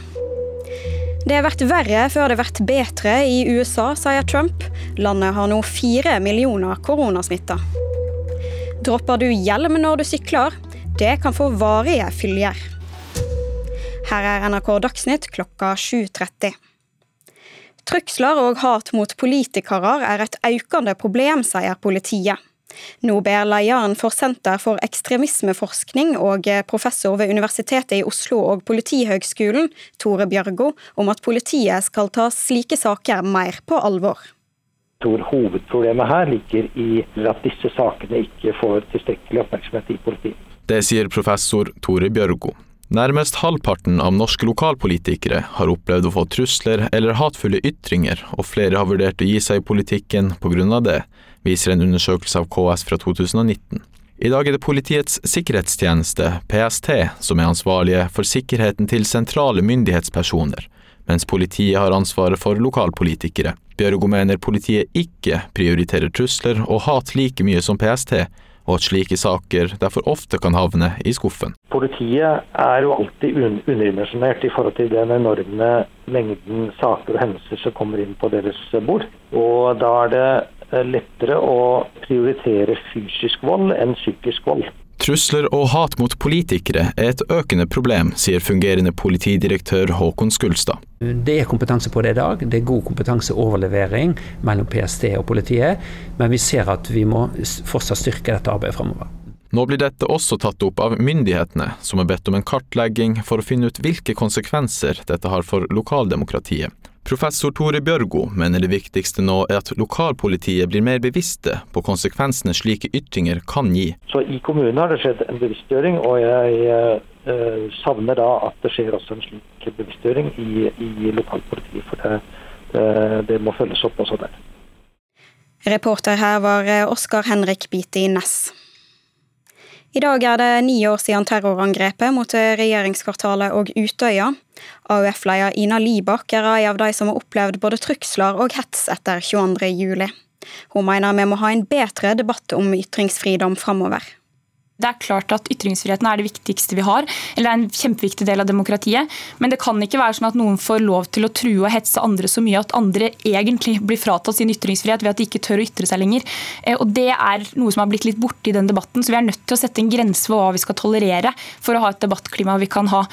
Det har vært verre før det har vært bedre i USA, sier Trump. Landet har nå fire millioner koronasmitta. Dropper du hjelm når du sykler? Det kan få varige følger. Her er NRK Dagsnytt klokka 7.30. Trussler og hat mot politikere er et økende problem, sier politiet. Nå ber lederen for Senter for ekstremismeforskning og professor ved Universitetet i Oslo og Politihøgskolen, Tore Bjørgo, om at politiet skal ta slike saker mer på alvor. Tror hovedproblemet her ligger i at disse sakene ikke får tilstrekkelig oppmerksomhet i politiet. Det sier professor Tore Bjørgo. Nærmest halvparten av norske lokalpolitikere har opplevd å få trusler eller hatefulle ytringer, og flere har vurdert å gi seg i politikken av det, viser en undersøkelse av KS fra 2019. I dag er det Politiets sikkerhetstjeneste, PST, som er ansvarlige for sikkerheten til sentrale myndighetspersoner, mens politiet har ansvaret for lokalpolitikere. Bjørgo mener politiet ikke prioriterer trusler og hat like mye som PST, og at slike saker derfor ofte kan havne i skuffen. Politiet er jo alltid un underdimensjonert i forhold til den enorme mengden saker og hendelser som kommer inn på deres bord. Og da er det lettere å prioritere fysisk vold enn psykisk vold. Trusler og hat mot politikere er et økende problem, sier fungerende politidirektør Håkon Skulstad. Det er kompetanse på det i dag. Det er god kompetanseoverlevering mellom PST og politiet. Men vi ser at vi må fortsatt styrke dette arbeidet framover. Nå blir dette også tatt opp av myndighetene, som er bedt om en kartlegging for å finne ut hvilke konsekvenser dette har for lokaldemokratiet. Professor Tore Bjørgo mener det viktigste nå er at lokalpolitiet blir mer bevisste på konsekvensene slike ytringer kan gi. Så I kommunen har det skjedd en bevisstgjøring, og jeg eh, savner da at det skjer også en slik bevisstgjøring i, i lokalpolitiet. For det, det, det, må følges opp også der. Reporter her var eh, Oskar Henrik Biti Næss. I dag er det ni år siden terrorangrepet mot regjeringskvartalet og Utøya. AUF-leder Ina Libak er en av de som har opplevd både trussler og hets etter 22. juli. Hun mener vi må ha en bedre debatt om ytringsfridom framover. Det er klart at Ytringsfriheten er det viktigste vi har, eller er en kjempeviktig del av demokratiet. Men det kan ikke være sånn at noen får lov til å true og hetse andre så mye at andre egentlig blir fratatt sin ytringsfrihet ved at de ikke tør å ytre seg lenger. Eh, og Det er noe som har blitt litt borte i den debatten. Så vi er nødt til å sette en grense for hva vi skal tolerere for å ha et debattklima vi kan ha.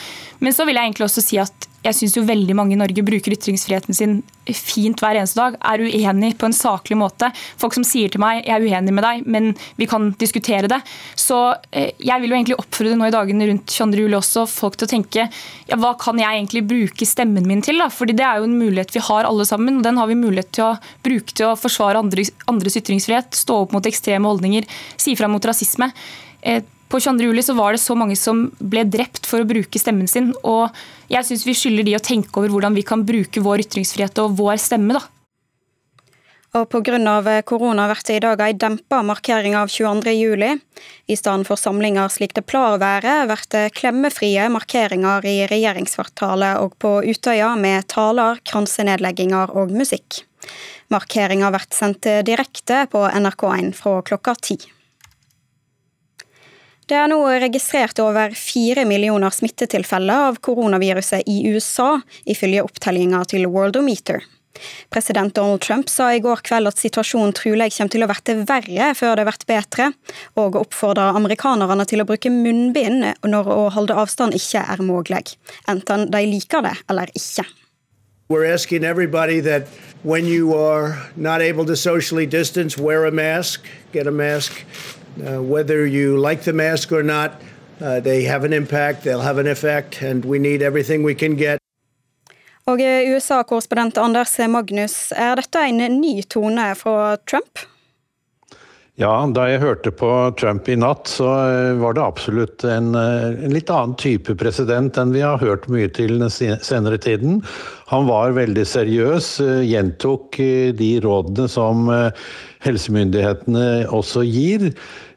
Men så vil jeg egentlig også si at jeg syns jo veldig mange i Norge bruker ytringsfriheten sin fint hver eneste dag, er uenig på en saklig måte. Folk som sier til meg 'jeg er uenig med deg, men vi kan diskutere det'. Så eh, jeg vil jo egentlig oppfordre nå i dagene rundt 22. juli også folk til å tenke ja, hva kan jeg egentlig bruke stemmen min til? da? Fordi det er jo en mulighet vi har alle sammen, og den har vi mulighet til å bruke til å forsvare andres, andres ytringsfrihet, stå opp mot ekstreme holdninger, si fra mot rasisme. På 22. juli så var det så mange som ble drept for å bruke stemmen sin. og Jeg syns vi skylder de å tenke over hvordan vi kan bruke vår ytringsfrihet og vår stemme. da. Og Pga. korona blir det i dag en dempa markering av 22. juli. I stedet for samlinger slik det pleier å være, blir det klemmefrie markeringer i regjeringskvartalet og på Utøya med taler, kransenedlegginger og musikk. Markeringa blir sendt direkte på NRK1 fra klokka ti. Det er nå registrert over fire millioner smittetilfeller av koronaviruset i USA, ifølge opptellinga til Worldometer. President Donald Trump sa i går kveld at situasjonen trolig kommer til å bli verre før det blir bedre, og oppfordra amerikanerne til å bruke munnbind når å holde avstand ikke er mulig, enten de liker det eller ikke. We're asking everybody that when you are not able to socially distance, wear a mask, get a mask. Uh, whether you like the mask or not, uh, they have an impact, they'll have an effect, and we need everything we can get. Og eh, USA-korrespondent Anders Magnus, er dette en ny tone fra Trump? Ja, da jeg hørte på Trump i natt, så eh, var det absolutt en, en, litt annen type president enn vi har hørt mye til den senere tiden. Han var veldig seriøs, gjentok de rådene som helsemyndighetene også gir.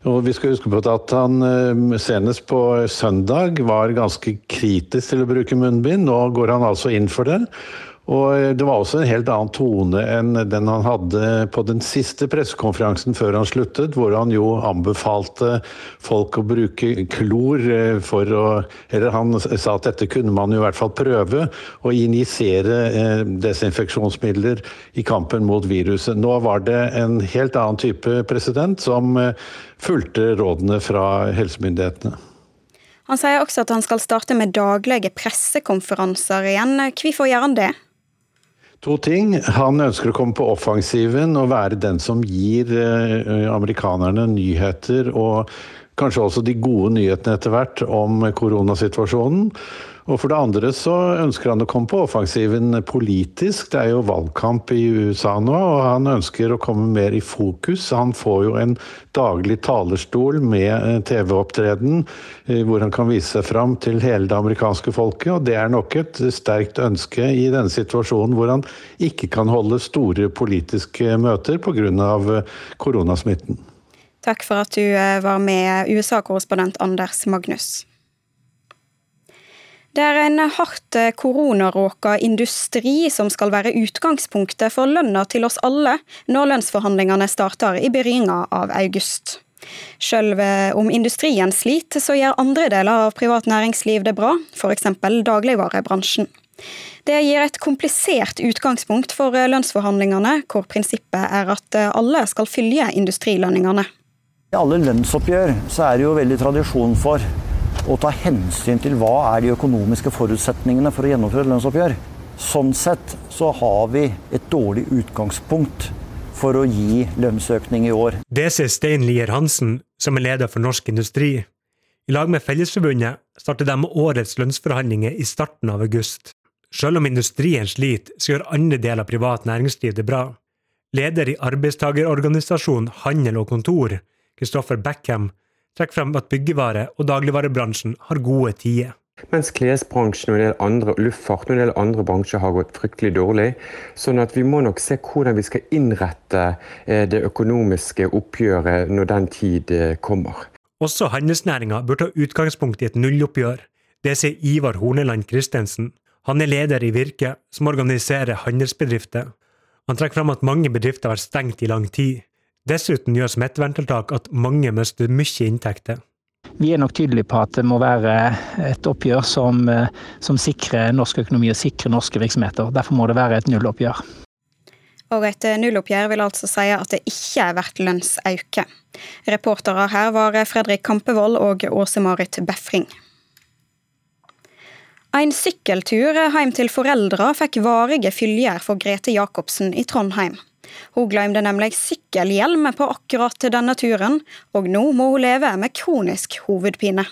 Og vi skal huske på at han eh, senest på søndag var ganske kritisk til å bruke munnbind. Nå går han altså inn for det. Og eh, det var også en helt annen tone enn den han hadde på den siste pressekonferansen før han sluttet, hvor han jo anbefalte folk å bruke klor eh, for å Eller han sa at dette kunne man jo i hvert fall prøve, å injisere desinfeksjonsmidler i kampen mot viruset. Nå var det en helt annen type president som fulgte rådene fra helsemyndighetene. Han sier også at han skal starte med daglige pressekonferanser igjen. Hvorfor gjør han det? To ting. Han ønsker å komme på offensiven og være den som gir eh, amerikanerne nyheter, og kanskje også de gode nyhetene etter hvert om koronasituasjonen. Og for det andre så ønsker han å komme på offensiven politisk. Det er jo valgkamp i USA nå, og han ønsker å komme mer i fokus. Han får jo en daglig talerstol med eh, TV-opptreden eh, hvor han kan vise seg fram til hele det amerikanske folket. Og det er nok et sterkt ønske i denne situasjonen hvor han ikke kan holde store politiske møter pga. Eh, koronasmitten. Takk for at du var med, USA-korrespondent Anders Magnus. Det er en hardt koronaråka industri som skal være utgangspunktet for lønna til oss alle når lønnsforhandlingene starter i begynnelsen av august. Selv om industrien sliter, så gjør andre deler av privat næringsliv det bra, f.eks. dagligvarebransjen. Det gir et komplisert utgangspunkt for lønnsforhandlingene, hvor prinsippet er at alle skal følge industrilønningene. I alle lønnsoppgjør så er det jo veldig tradisjon for å ta hensyn til hva er de økonomiske forutsetningene for å gjennomføre lønnsoppgjør. Sånn sett så har vi et dårlig utgangspunkt for å gi lønnsøkning i år. Det sier Stein Lier Hansen, som er leder for Norsk Industri. I lag med Fellesforbundet starter de årets lønnsforhandlinger i starten av august. Selv om industrien sliter, så gjør andre deler av privat næringsliv det bra. Leder i arbeidstagerorganisasjonen Handel og Kontor, Kristoffer Beckham, trekker frem at byggevare- og dagligvarebransjen har gode tider. Mens klesbransjen og en del andre, luftfart og en del andre bransjer har gått fryktelig dårlig. Sånn at vi må nok se hvordan vi skal innrette eh, det økonomiske oppgjøret når den tid eh, kommer. Også handelsnæringa bør ta utgangspunkt i et nulloppgjør. Det sier Ivar Horneland Christensen. Han er leder i Virke, som organiserer handelsbedrifter. Han trekker frem at mange bedrifter har vært stengt i lang tid. Dessuten gjør smitteverntiltak at mange mister mye inntekter. Vi er nok tydelige på at det må være et oppgjør som, eh, som sikrer norsk økonomi og sikrer norske virksomheter. Derfor må det være et nulloppgjør. Og et nulloppgjør vil altså si at det ikke er verdt lønnsauke. Reportere her var Fredrik Kampevold og Åse-Marit Befring. En sykkeltur hjem til foreldra fikk varige følger for Grete Jacobsen i Trondheim. Hun glemte nemlig sykkelhjelm på akkurat denne turen, og nå må hun leve med kronisk hovedpine.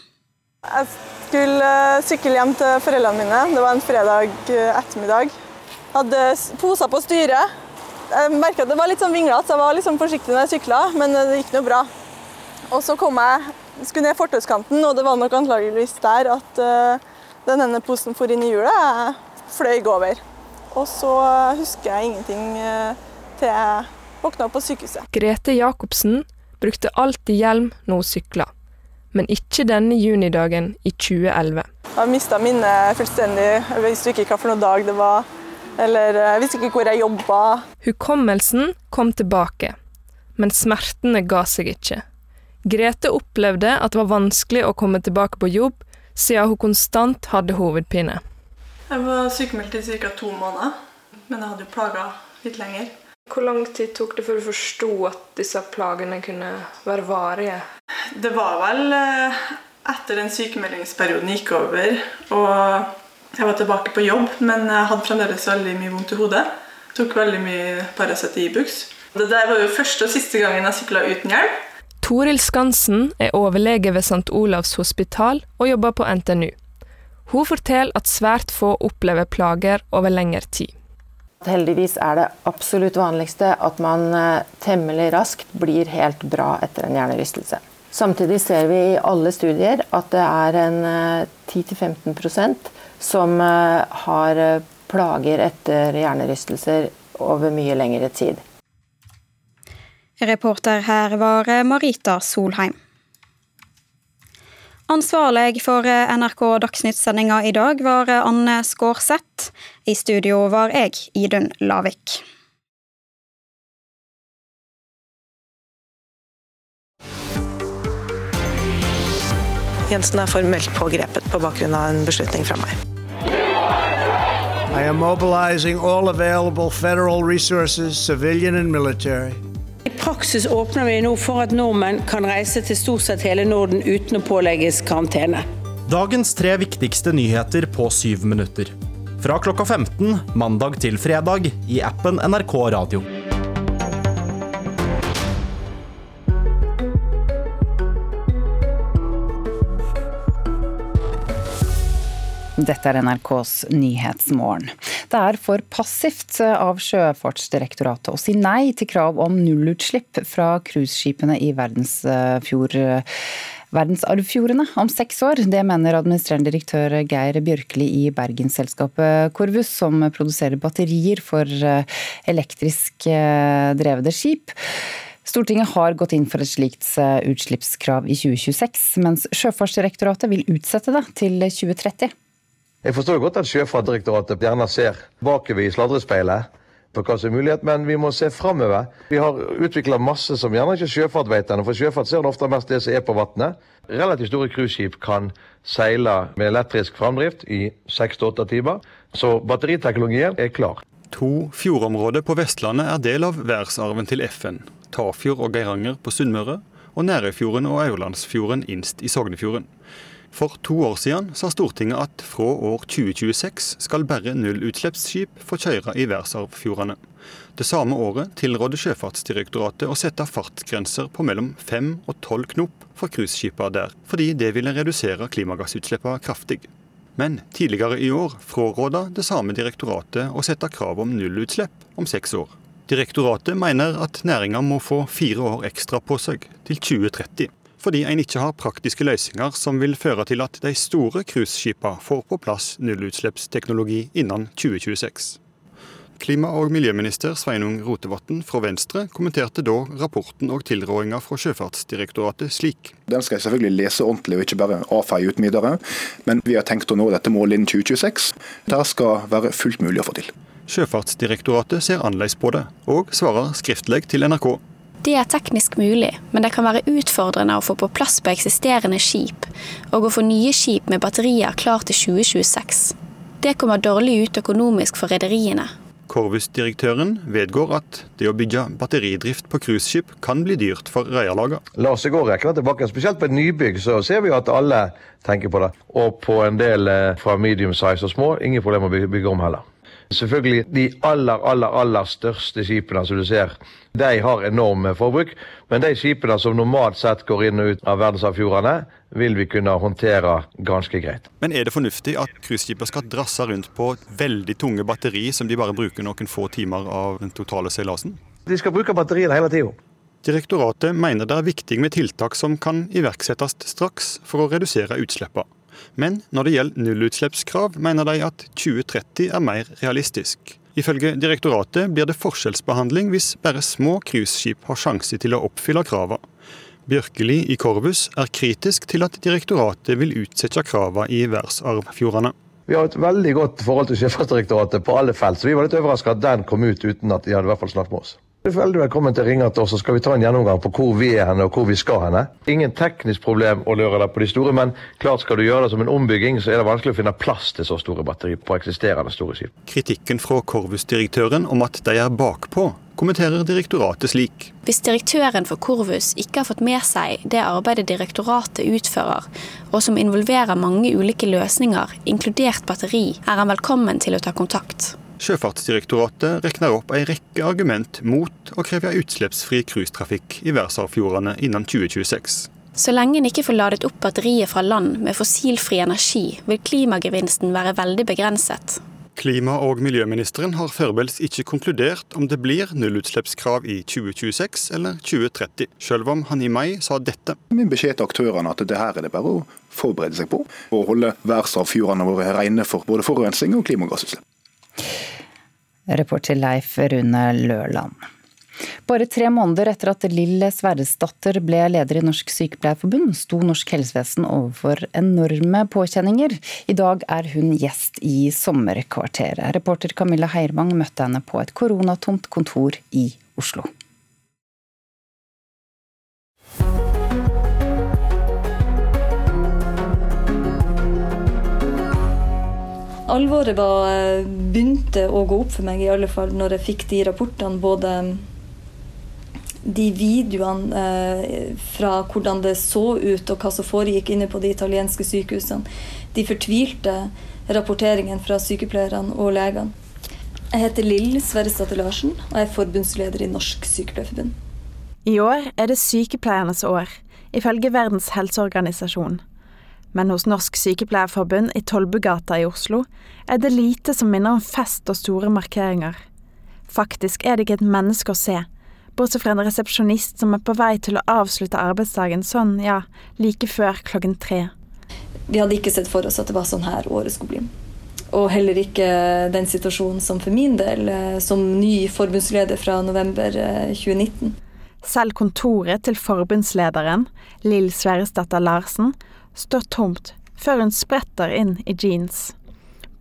Jeg skulle eh, sykle hjem til foreldrene mine. Det var en fredag eh, ettermiddag. Jeg hadde poser på styret. Jeg merka at det var litt sånn vinglete, så jeg var liksom forsiktig når jeg sykla, men eh, det gikk nå bra. Og så kom jeg, skulle ned fortauskanten, og det var nok antageligvis der at den ene posen for inn i hjulet. Jeg fløy over. Og så husker jeg ingenting til jeg våkna på sykehuset. Grete Jacobsen brukte alltid hjelm når hun sykla, men ikke denne junidagen i 2011. Jeg mista minnet fullstendig. Jeg visste ikke noen dag det var. Eller jeg visste ikke hvor jeg jobba. Hukommelsen kom tilbake, men smertene ga seg ikke. Grete opplevde at det var vanskelig å komme tilbake på jobb, siden hun konstant hadde hovedpine. Jeg var sykemeldt i ca. to måneder, men jeg hadde jo plager litt lenger. Hvor lang tid tok det før du forsto at disse plagene kunne være varige? Det var vel eh, etter den sykemeldingsperioden gikk over og jeg var tilbake på jobb, men jeg hadde fremdeles veldig mye vondt i hodet. Tok veldig mye Paracet Ibux. Det der var jo første og siste gangen jeg sykla uten hjelm. Toril Skansen er overlege ved St. Olavs hospital og jobber på NTNU. Hun forteller at svært få opplever plager over lengre tid. Heldigvis er det absolutt vanligste at man eh, temmelig raskt blir helt bra etter en hjernerystelse. Samtidig ser vi i alle studier at det er en 10-15 eh, som eh, har plager etter hjernerystelser over mye lengre tid. Reporter her var Marita Solheim. Ansvarlig for NRK Dagsnytt-sendinga i dag var Anne Skårseth. I studio var jeg, Idun Lavik. Jensen er formelt pågrepet på bakgrunn av en beslutning fra meg. I am mobilizing all available federal resources, civilian and military. I praksis åpner vi nå for at nordmenn kan reise til stort sett hele Norden uten å pålegges karantene. Dagens tre viktigste nyheter på syv minutter. Fra klokka 15 mandag til fredag i appen NRK Radio. Dette er NRKs Nyhetsmorgen. Det er for passivt av Sjøfartsdirektoratet å si nei til krav om nullutslipp fra cruiseskipene i verdensfjord verdensarvfjordene om seks år. Det mener administrerende direktør Geir Bjørkli i Bergensselskapet Corvus, som produserer batterier for elektrisk drevne skip. Stortinget har gått inn for et slikt utslippskrav i 2026, mens Sjøfartsdirektoratet vil utsette det til 2030. Jeg forstår godt at Sjøfartsdirektoratet gjerne ser bakover i sladrespeilet på hva som er mulighet, men vi må se framover. Vi har utvikla masse som gjerne ikke sjøfart vet ennå, for sjøfart ser ofte mest det som er på vannet. Relativt store cruiseskip kan seile med elektrisk framdrift i seks til åtte timer, så batteriteknologien er klar. To fjordområder på Vestlandet er del av verdensarven til FN. Tafjord og Geiranger på Sunnmøre, og Nærøyfjorden og Aurlandsfjorden innst i Sognefjorden. For to år siden sa Stortinget at fra år 2026 skal bare nullutslippsskip få kjøre i verdensarvfjordene. Det samme året tilrådde Sjøfartsdirektoratet å sette fartsgrenser på mellom 5 og 12 knop for cruiseskipene der, fordi det ville redusere klimagassutslippene kraftig. Men tidligere i år fraråda det samme direktoratet å sette krav om nullutslipp om seks år. Direktoratet mener at næringa må få fire år ekstra på seg, til 2030. Fordi en ikke har praktiske løsninger som vil føre til at de store cruiseskipene får på plass nullutslippsteknologi innen 2026. Klima- og miljøminister Sveinung Rotevatn fra Venstre kommenterte da rapporten og tilrådinga fra Sjøfartsdirektoratet slik. Den skal jeg selvfølgelig lese ordentlig og ikke bare avfeie uten videre. Men vi har tenkt å nå dette målet innen 2026. Det skal være fullt mulig å få til. Sjøfartsdirektoratet ser annerledes på det, og svarer skriftlig til NRK. Det er teknisk mulig, men det kan være utfordrende å få på plass på eksisterende skip, og å få nye skip med batterier klar til 2026. Det kommer dårlig ut økonomisk for rederiene. Korvus-direktøren vedgår at det å bygge batteridrift på cruiseskip kan bli dyrt for rederiene. La oss gå rekken tilbake. Spesielt på et nybygg så ser vi at alle tenker på det. Og på en del eh, fra medium size og små, ingen problem å bygge om heller. Selvfølgelig de aller, aller, aller største skipene som du ser, de har enorme forbruk. Men de skipene som normalt sett går inn og ut av verdensarvfjordene, vil vi kunne håndtere ganske greit. Men er det fornuftig at cruiseskipene skal drasse rundt på veldig tunge batteri som de bare bruker noen få timer av den totale seilasen? De skal bruke batteriene hele tida. Direktoratet mener det er viktig med tiltak som kan iverksettes straks for å redusere utslippene. Men når det gjelder nullutslippskrav, mener de at 2030 er mer realistisk. Ifølge direktoratet blir det forskjellsbehandling hvis bare små cruiseskip har sjanse til å oppfylle kravene. Bjørkeli i Korvus er kritisk til at direktoratet vil utsette kravene i verdensarvfjordene. Vi har et veldig godt forhold til Sjøfartsdirektoratet på alle felt, så vi var litt overraska at den kom ut uten at de hadde i hvert fall snakket med oss. Du er veldig velkommen til å ringe til oss, så skal vi ta en gjennomgang på hvor vi er henne og hvor vi skal henne. Ingen teknisk problem å løre deg på de store, men klart skal du gjøre det som en ombygging, så er det vanskelig å finne plass til så store batteri på eksisterende store skip. Kritikken fra Korvus-direktøren om at de er bakpå, kommenterer direktoratet slik. Hvis direktøren for Korvus ikke har fått med seg det arbeidet direktoratet utfører, og som involverer mange ulike løsninger, inkludert batteri, er han velkommen til å ta kontakt. Sjøfartsdirektoratet regner opp en rekke argument mot å kreve utslippsfri cruisetrafikk i verdensarvfjordene innen 2026. Så lenge en ikke får ladet opp batteriet fra land med fossilfri energi, vil klimagevinsten være veldig begrenset. Klima- og miljøministeren har foreløpig ikke konkludert om det blir nullutslippskrav i 2026 eller 2030, selv om han i mai sa dette. Min beskjed til aktørene at det her er det bare å forberede seg på, og holde verdensarvfjordene våre rene for både forurensning og klimagassutslipp. Reporter Leif Rune Lørland. Bare tre måneder etter at Lill Sverresdatter ble leder i Norsk Sykepleierforbund, sto norsk helsevesen overfor enorme påkjenninger. I dag er hun gjest i Sommerkvarteret. Reporter Camilla Heirvang møtte henne på et koronatomt kontor i Oslo. Alvoret var, eh, begynte å gå opp for meg, i alle fall når jeg fikk de rapportene. Både de videoene eh, fra hvordan det så ut, og hva som foregikk inne på de italienske sykehusene. De fortvilte rapporteringene fra sykepleierne og legene. Jeg heter Lill Sverresdatter Larsen og er forbundsleder i Norsk Sykepleierforbund. I år er det sykepleiernes år, ifølge Verdens helseorganisasjon. Men hos Norsk Sykepleierforbund i Tollbugata i Oslo er det lite som minner om fest og store markeringer. Faktisk er det ikke et menneske å se, bortsett fra en resepsjonist som er på vei til å avslutte arbeidsdagen sånn, ja, like før klokken tre. Vi hadde ikke sett for oss at det var sånn her året skulle bli. Og heller ikke den situasjonen som for min del, som ny forbundsleder fra november 2019. Selv kontoret til forbundslederen, Lill Sverresdatter Larsen, står tomt før hun spretter inn i jeans.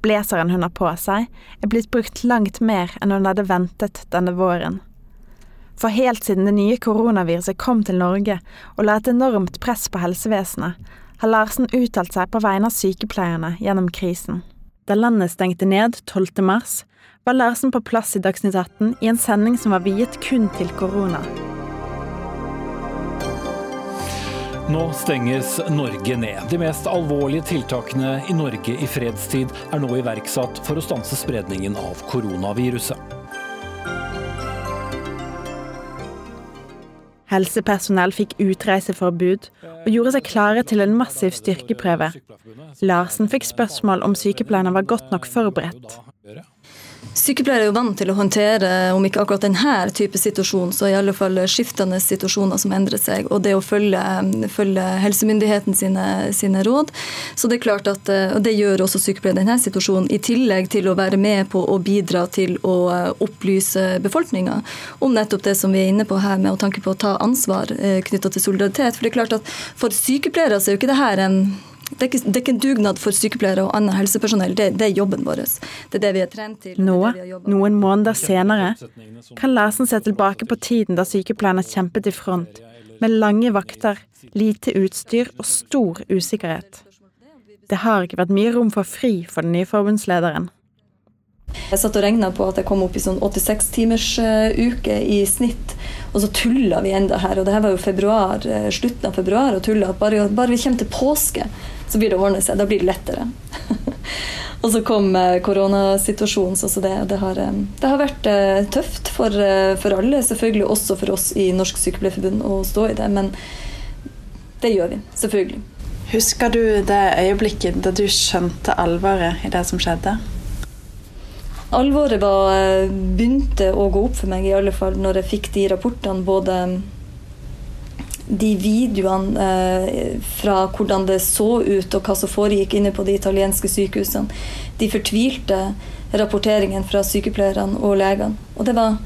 Blazeren hun har på seg, er blitt brukt langt mer enn hun hadde ventet denne våren. For helt siden det nye koronaviruset kom til Norge og la et enormt press på helsevesenet, har Larsen uttalt seg på vegne av sykepleierne gjennom krisen. Da landet stengte ned 12. mars, var Larsen på plass i Dagsnytt 18 i en sending som var viet kun til korona. Nå stenges Norge ned. De mest alvorlige tiltakene i Norge i fredstid er nå iverksatt for å stanse spredningen av koronaviruset. Helsepersonell fikk utreiseforbud og gjorde seg klare til en massiv styrkeprøve. Larsen fikk spørsmål om sykepleierne var godt nok forberedt. Sykepleiere er jo vant til å håndtere, om ikke akkurat denne type situasjon, så i alle fall skiftende situasjoner som endrer seg, og det å følge, følge helsemyndigheten sine, sine, råd. Så det er klart at, og det gjør også sykepleiere i denne situasjonen, i tillegg til å være med på å bidra til å opplyse befolkninga om nettopp det som vi er inne på her, med å tanke på å ta ansvar eh, knytta til solidaritet. For det er klart at for sykepleiere så er jo ikke det her en det er, ikke, det er ikke en dugnad for sykepleiere og annet helsepersonell, det, det, er jobben vår. Det er det vi er trent til. Nå, noen måneder senere, kan Larsen se tilbake på tiden da sykepleierne kjempet i front, med lange vakter, lite utstyr og stor usikkerhet. Det har ikke vært mye rom for fri for den nye forbundslederen. Jeg satt og regna på at jeg kom opp i sånn 86 timers uh, uke i snitt. Og så tulla vi enda her. Og det her var jo februar, uh, slutten av februar og tulla. Bare, bare vi kommer til påske, så blir det ordne seg. Da blir det lettere. og så kom uh, koronasituasjonen. Så det, det, har, det, har, vært tøft for, for, alle. Selvfølgelig også for oss i Norsk Sykepleierforbund å stå i det. Men det gjør vi. Selvfølgelig. Husker du det øyeblikket da du skjønte alvoret i det som skjedde? Alvoret var, eh, begynte å gå opp for meg, i alle fall når jeg fikk de rapportene. Både de videoene eh, fra hvordan det så ut og hva som foregikk inne på de italienske sykehusene. De fortvilte rapporteringen fra sykepleierne og legene. Og det var,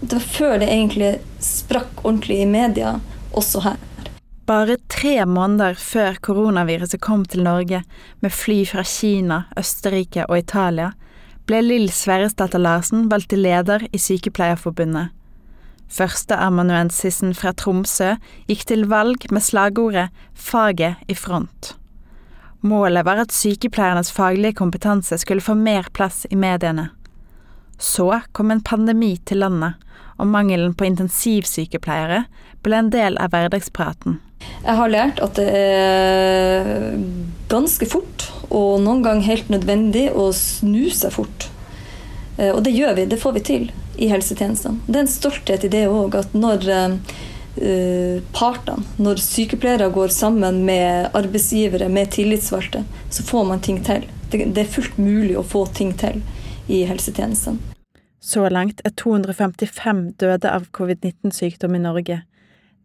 det var før det egentlig sprakk ordentlig i media, også her. Bare tre måneder før koronaviruset kom til Norge med fly fra Kina, Østerrike og Italia, ble Lill Sverresdatter Larsen valgt til leder i Sykepleierforbundet. Førsteamanuensisen fra Tromsø gikk til valg med slagordet 'Faget i front'. Målet var at sykepleiernes faglige kompetanse skulle få mer plass i mediene. Så kom en pandemi til landet, og mangelen på intensivsykepleiere ble en del av hverdagspraten. Jeg har lært at det er ganske fort, og noen ganger helt nødvendig, å snu seg fort. Eh, og det gjør vi, det får vi til i helsetjenestene. Det er en stolthet i det òg, at når uh, partene, når sykepleiere går sammen med arbeidsgivere, med tillitsvalgte, så får man ting til. Det er fullt mulig å få ting til i helsetjenestene. Så langt er 255 døde av covid-19-sykdom i Norge.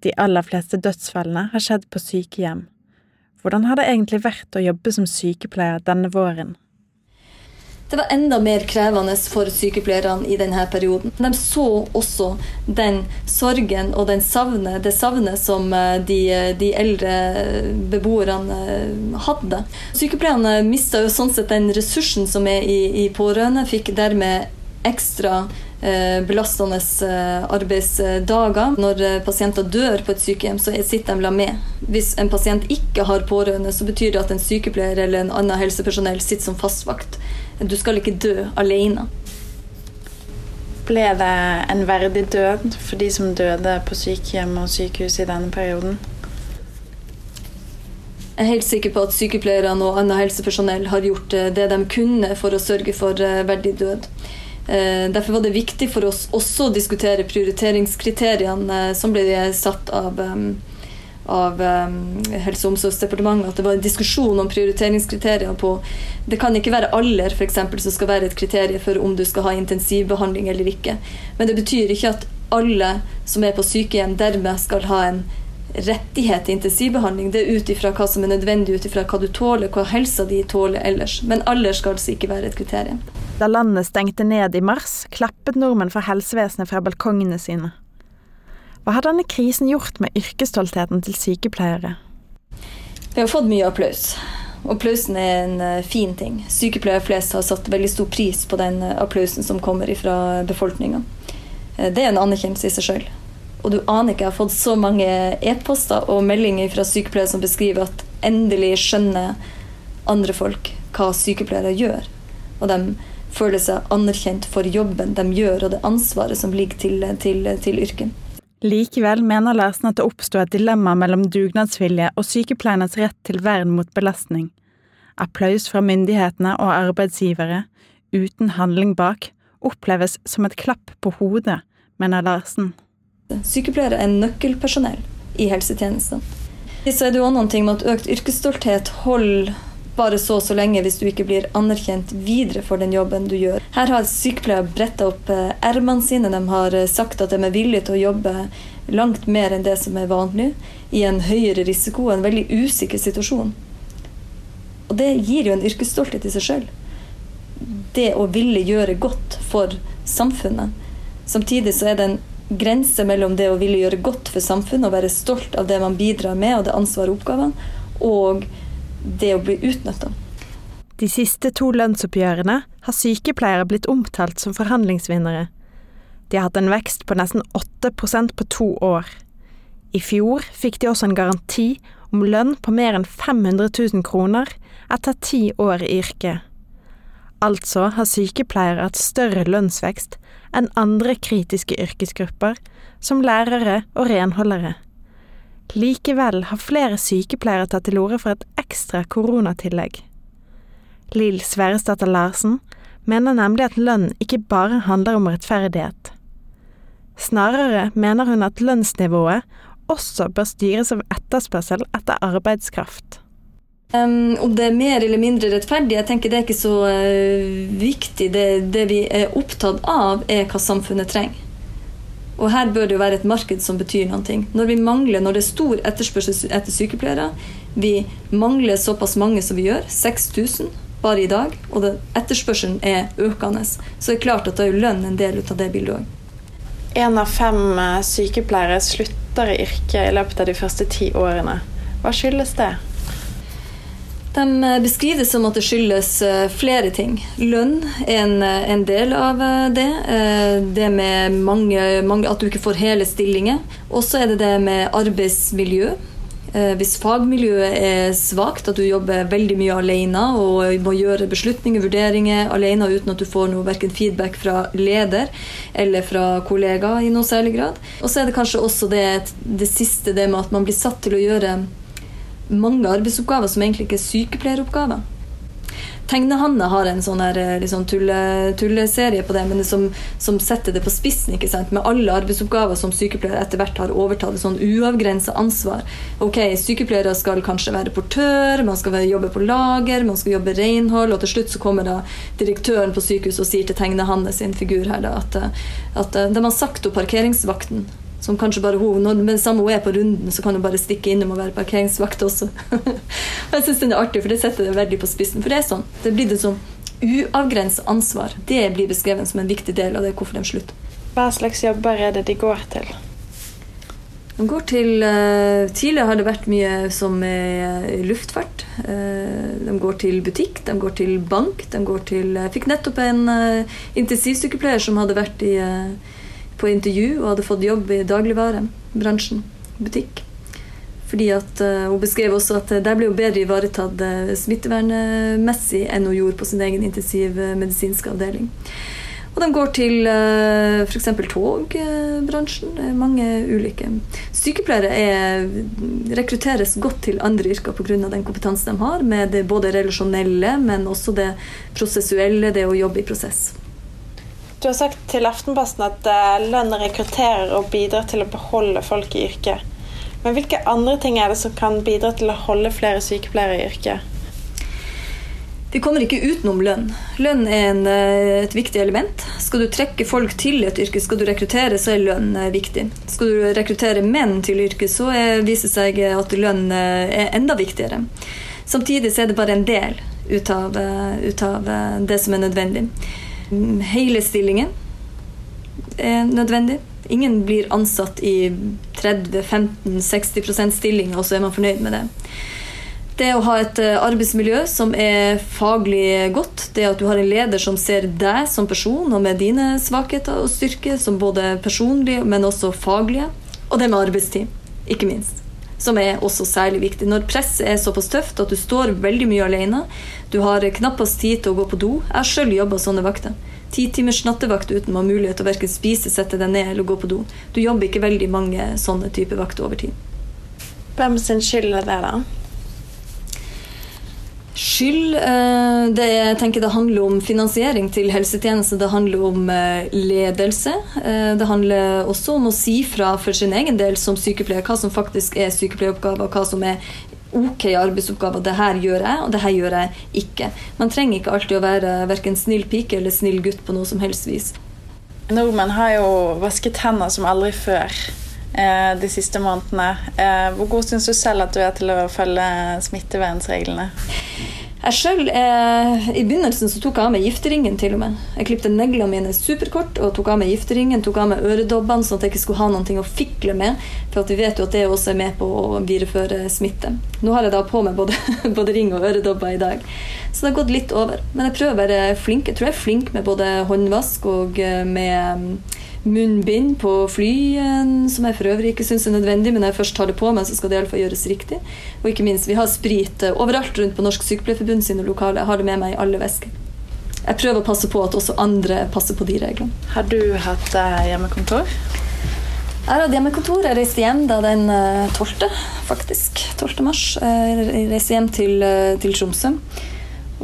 De aller fleste dødsfallene har skjedd på sykehjem. Hvordan har det egentlig vært å jobbe som sykepleier denne våren? Det var enda mer krevende for sykepleierne i denne perioden. De så også den sorgen og den savne, det savnet som eh, de, de eldre beboerne eh, hadde. Sykepleierne mista jo sånn sett den ressursen som er i, i pårørende, fikk dermed ekstra Eh, belastende eh, arbeidsdager. Når eh, pasienter dør på et sykehjem, så sitter de la med. Hvis en pasient ikke har pårørende, så betyr det at en sykepleier eller en annen helsepersonell sitter som fastvakt. Du skal ikke dø alene. Ble det en verdig død for de som døde på sykehjem og sykehus i denne perioden? Jeg er helt sikker på at sykepleierne og annet helsepersonell har gjort det de kunne for å sørge for verdig død. Eh, derfor var det viktig for oss også å diskutere prioriteringskriteriene eh, som ble satt av, av Helse- og omsorgsdepartementet. At det var en diskusjon om prioriteringskriterier på Det kan ikke være alder for eksempel, som skal være et kriterium for om du skal ha intensivbehandling eller ikke. Men det betyr ikke at alle som er på sykehjem, dermed skal ha en rettighet til intensivbehandling. Det er ut ifra hva som er nødvendig, ut ifra hva du tåler, hva helsa di tåler ellers. Men alder skal altså ikke være et kriterium. Da landet stengte ned i mars, klappet nordmenn fra helsevesenet fra balkongene sine. Hva har denne krisen gjort med yrkesstoltheten til sykepleiere? Vi har fått mye applaus. Applausen er en eh, fin ting. Sykepleiere flest har satt veldig stor pris på den eh, applausen som kommer fra befolkninga. Eh, det er en anerkjennelse i seg sjøl. Og du aner ikke, jeg har fått så mange e-poster og meldinger fra sykepleiere som beskriver at endelig skjønner andre folk hva sykepleiere gjør. Og de føler seg anerkjent for jobben de gjør, og det ansvaret som ligger til, til, til yrket. Likevel mener Larsen at det oppsto et dilemma mellom dugnadsvilje og sykepleiernes rett til vern mot belastning. Applaus fra myndighetene og arbeidsgivere, uten handling bak, oppleves som et klapp på hodet, mener Larsen. Sykepleiere er nøkkelpersonell i helsetjenesten. Så er det jo noen ting med at økt yrkesstolthet holder bare så og så lenge hvis du ikke blir anerkjent videre for den jobben du gjør. Her har sykepleiere bretta opp eh, ermene sine. De har eh, sagt at de er villige til å jobbe langt mer enn det som er vanlig, i en høyere risiko og en veldig usikker situasjon. Og det gir jo en yrkesstolthet i seg sjøl. Det å ville gjøre godt for samfunnet. Samtidig så er det en grense mellom det å ville gjøre godt for samfunnet og være stolt av det man bidrar med, og det ansvaret og oppgavene, og det å bli utnytta. De siste to lønnsoppgjørene har sykepleiere blitt omtalt som forhandlingsvinnere. De har hatt en vekst på nesten 8% på to år. I fjor fikk de også en garanti om lønn på mer enn 500 000 kroner etter ti år i yrket. Altså har sykepleiere hatt større lønnsvekst enn andre kritiske yrkesgrupper, som lærere og renholdere. Likevel har flere sykepleiere tatt til orde for et ekstra koronatillegg. Lill Sverresdatter Larsen mener nemlig at lønn ikke bare handler om rettferdighet. Snarere mener hun at lønnsnivået også bør styres av etterspørsel etter arbeidskraft. Um, om det er mer eller mindre rettferdig, jeg tenker det er ikke så uh, viktig. Det, det, vi er opptatt av, er hva samfunnet trenger. Og her bør det jo være et marked som betyr noe. Når vi mangler, når det er stor etterspørsel etter sykepleiere, vi mangler såpass mange som vi gjør, 6000 bare i dag, og det, etterspørselen er økende, så det er klart at da er lønn en del av det bildet òg. Én av fem eh, sykepleiere slutter i yrket i løpet av de første ti årene. Hva skyldes det? De eh, beskriver det som at det skyldes eh, flere ting. Lønn er en, eh, en del av det. Det med mange, mange, at du ikke får hele stillinger. Og så er det det med arbeidsmiljø. Hvis fagmiljøet er svakt, at du jobber veldig mye alene og må gjøre beslutninger, vurderinger alene uten at du får noe verken feedback fra leder eller fra kollegaer i noe særlig grad. Og så er det kanskje også det, det siste, det med at man blir satt til å gjøre mange arbeidsoppgaver som egentlig ikke er sykepleieroppgaver. Tegnehanne har en sånn her, liksom tulle, tulleserie på det, men det som, som, setter det på spissen. ikke sant? Med alle arbeidsoppgaver som sykepleiere etter hvert har overtatt. sånn uavgrensa ansvar. Ok, Sykepleiere skal kanskje være portør, man skal jobbe på lager, man skal jobbe renhold, og til slutt så kommer da direktøren på sykehuset og sier til Tegnehanne sin figur her da, at, at de har sagt opp parkeringsvakten som kanskje bare hun, når Men samme hun er på runden, så kan hun bare stikke innom og være parkeringsvakt også. jeg syns den er artig, for det setter det veldig på spissen. For det er sånn. Det blir det sånn uavgrensa ansvar. Det blir beskrevet som en viktig del av det hvorfor de slutter. Hva slags jobber er det de går til? De går til uh, Tidligere har det vært mye som er luftfart. Uh, de går til butikk, de går til bank. de går til Jeg fikk nettopp en uh, intensivsykepleier som hadde vært i på intervju og hadde fått jobb i dagligvarebransjen, butikk. Fordi at uh, Hun beskrev også at der ble hun bedre ivaretatt uh, smittevernmessig enn hun gjorde på sin egen intensivmedisinske avdeling. Og de går til uh, f.eks. togbransjen. Det mange ulike. Sykepleiere er, rekrutteres godt til andre yrker pga. den kompetansen de har, med det både relasjonelle, men også det prosessuelle, det å jobbe i prosess. Du har sagt til Aftenposten at eh, lønn rekrutterer og bidrar til å beholde folk i yrket. Men hvilke andre ting er det som kan bidra til å holde flere sykepleiere i yrket? Vi kommer ikke utenom lønn. Lønn er en, eh, et viktig element. Skal du trekke folk til et yrke, skal du rekruttere, så er lønn eh, viktig. Skal du rekruttere menn til yrket, så er, viser det seg at lønn er enda viktigere. Samtidig er det bare en del ut av, ut av det som er nødvendig. Hele stillingen er nødvendig. Ingen blir ansatt i 30-15-60 stilling, og så er man fornøyd med det. Det å ha et eh, arbeidsmiljø som er faglig godt, det at du har en leder som ser deg som person og med dine svakheter og styrker, som både personlige, men også faglige, og det med arbeidstid, ikke minst. Som er også særlig viktig. Når presset er såpass tøft at du står veldig mye alene, du har knappest tid til å gå på do. Jeg sjøl jobba sånne vakter. Ti timers nattevakt uten å ha mulighet til å verken spise, sette deg ned eller gå på do. Du jobber ikke veldig mange sånne typer vakter over tid. Hvem sin skyld er det, da? Skyld eh, det, Jeg tenker det handler om finansiering til helsetjeneste, Det handler om eh, ledelse. Eh, det handler også om å si fra for sin egen del som sykepleier hva som faktisk er sykepleieroppgaver, hva som er ok arbeidsoppgaver. Det her gjør jeg, og det her gjør jeg ikke. Man trenger ikke alltid å være verken snill pike eller snill gutt på noe som helst vis. Nordmenn har jo vasket hender som aldri før de siste månedene. Hvor god syns du selv at du er til å følge smittevernreglene? Jeg selv, eh, I begynnelsen så tok jeg av meg gifteringen. til og med. Jeg klipte neglene mine superkort og tok av meg gifteringen. Tok av meg øredobbene sånn at jeg ikke skulle ha noe å fikle med. For vi vet jo at det også er med på å videreføre smitte. Nå har jeg da på meg både, både ring og øredobber i dag. Så det har gått litt over. Men jeg prøver å være flink. Jeg tror jeg er flink med både håndvask og eh, med munnbind på fly, som jeg for øvrig ikke syns er nødvendig, men når jeg først tar det på meg, så skal det iallfall gjøres riktig. Og ikke minst, vi har sprit eh, overalt rundt på Norsk Sykepleierforbund sine lokaler. Jeg har det med meg i alle vesker. Jeg prøver å passe på at også andre passer på de reglene. Har du hatt eh, hjemmekontor? Jeg har hatt hjemmekontor. Jeg reiste hjem da den 12., eh, faktisk. 12. mars. Jeg reiste hjem til, til Tromsø.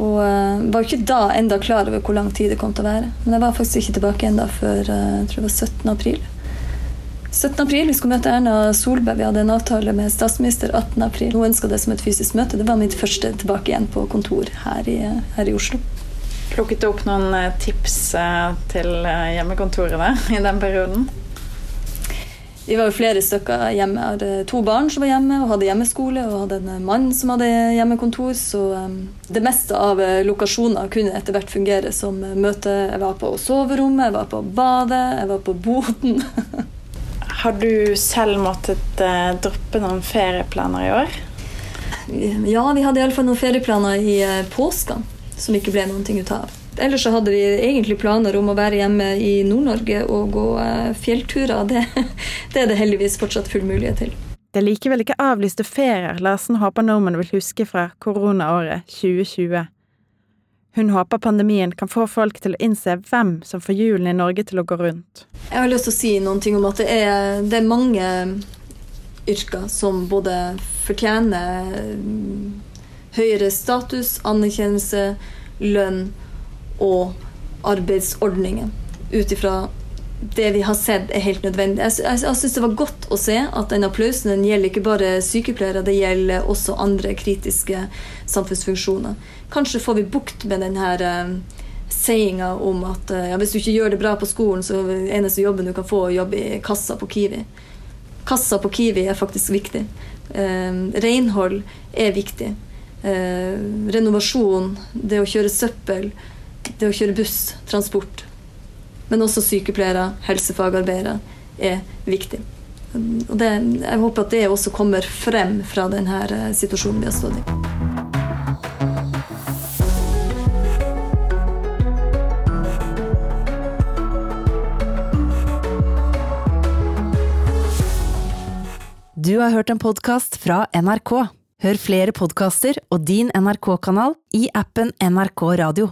Og uh, var ikke da enda klar over hvor lang tid det kom til å være. Men jeg var faktisk ikke tilbake enda før uh, jeg tror det var 17. april. 17. april, Vi skulle møte Erna Solberg. Vi hadde en avtale med statsminister 18. april. Hun ønska det som et fysisk møte. Det var mitt første tilbake igjen på kontor her i, her i Oslo. Plukket du opp noen eh, tips til hjemmekontorene i den perioden? Vi var jo flere stykker hjemme. Jeg hadde to barn som var hjemme og hadde hjemmeskole, og hadde en mann som hadde hjemmekontor. Så um, det meste av eh, lokasjoner kunne etter hvert fungere som eh, møte. Jeg var på soverommet, jeg var på badet, jeg var på boden. Har du selv måttet uh, droppe noen ferieplaner i år? Ja, vi hadde iallfall noen ferieplaner i uh, påska som ikke ble noen ting ut av. Ellers så hadde vi egentlig planer om å være hjemme i Nord-Norge og gå eh, fjellturer. Det, det, er det heldigvis fortsatt full mulighet til. Det er likevel ikke avlyste ferier Larsen håper nordmenn vil huske fra koronaåret 2020. Hun håper pandemien kan få folk til å innse hvem som får hjulene i Norge til å gå rundt. Jeg har lyst til å si noen ting om at det er, det er mange yrker som både fortjener høyere status, anerkjennelse, lønn og arbeidsordningen. Ut ifra det vi har sett, er helt nødvendig. Jeg, jeg, syns det var godt å se at den applausen den gjelder ikke bare sykepleiere, det gjelder også andre kritiske samfunnsfunksjoner. Kanskje får vi bukt med denne uh, eh, sayinga om at uh, ja, hvis du ikke gjør det bra på skolen, så er eneste jobben du kan få, å jobbe i kassa på Kiwi. Kassa på Kiwi er faktisk viktig. Eh, renhold er viktig. Uh, renovasjon, det å kjøre søppel det å kjøre buss, transport, men også sykepleiere, helsefagarbeidere, er viktig. Og det, jeg håper at det også kommer frem fra denne eh, situasjonen vi har stått i. Du har hørt en podkast fra NRK. Hør flere podkaster og din NRK-kanal i appen NRK Radio.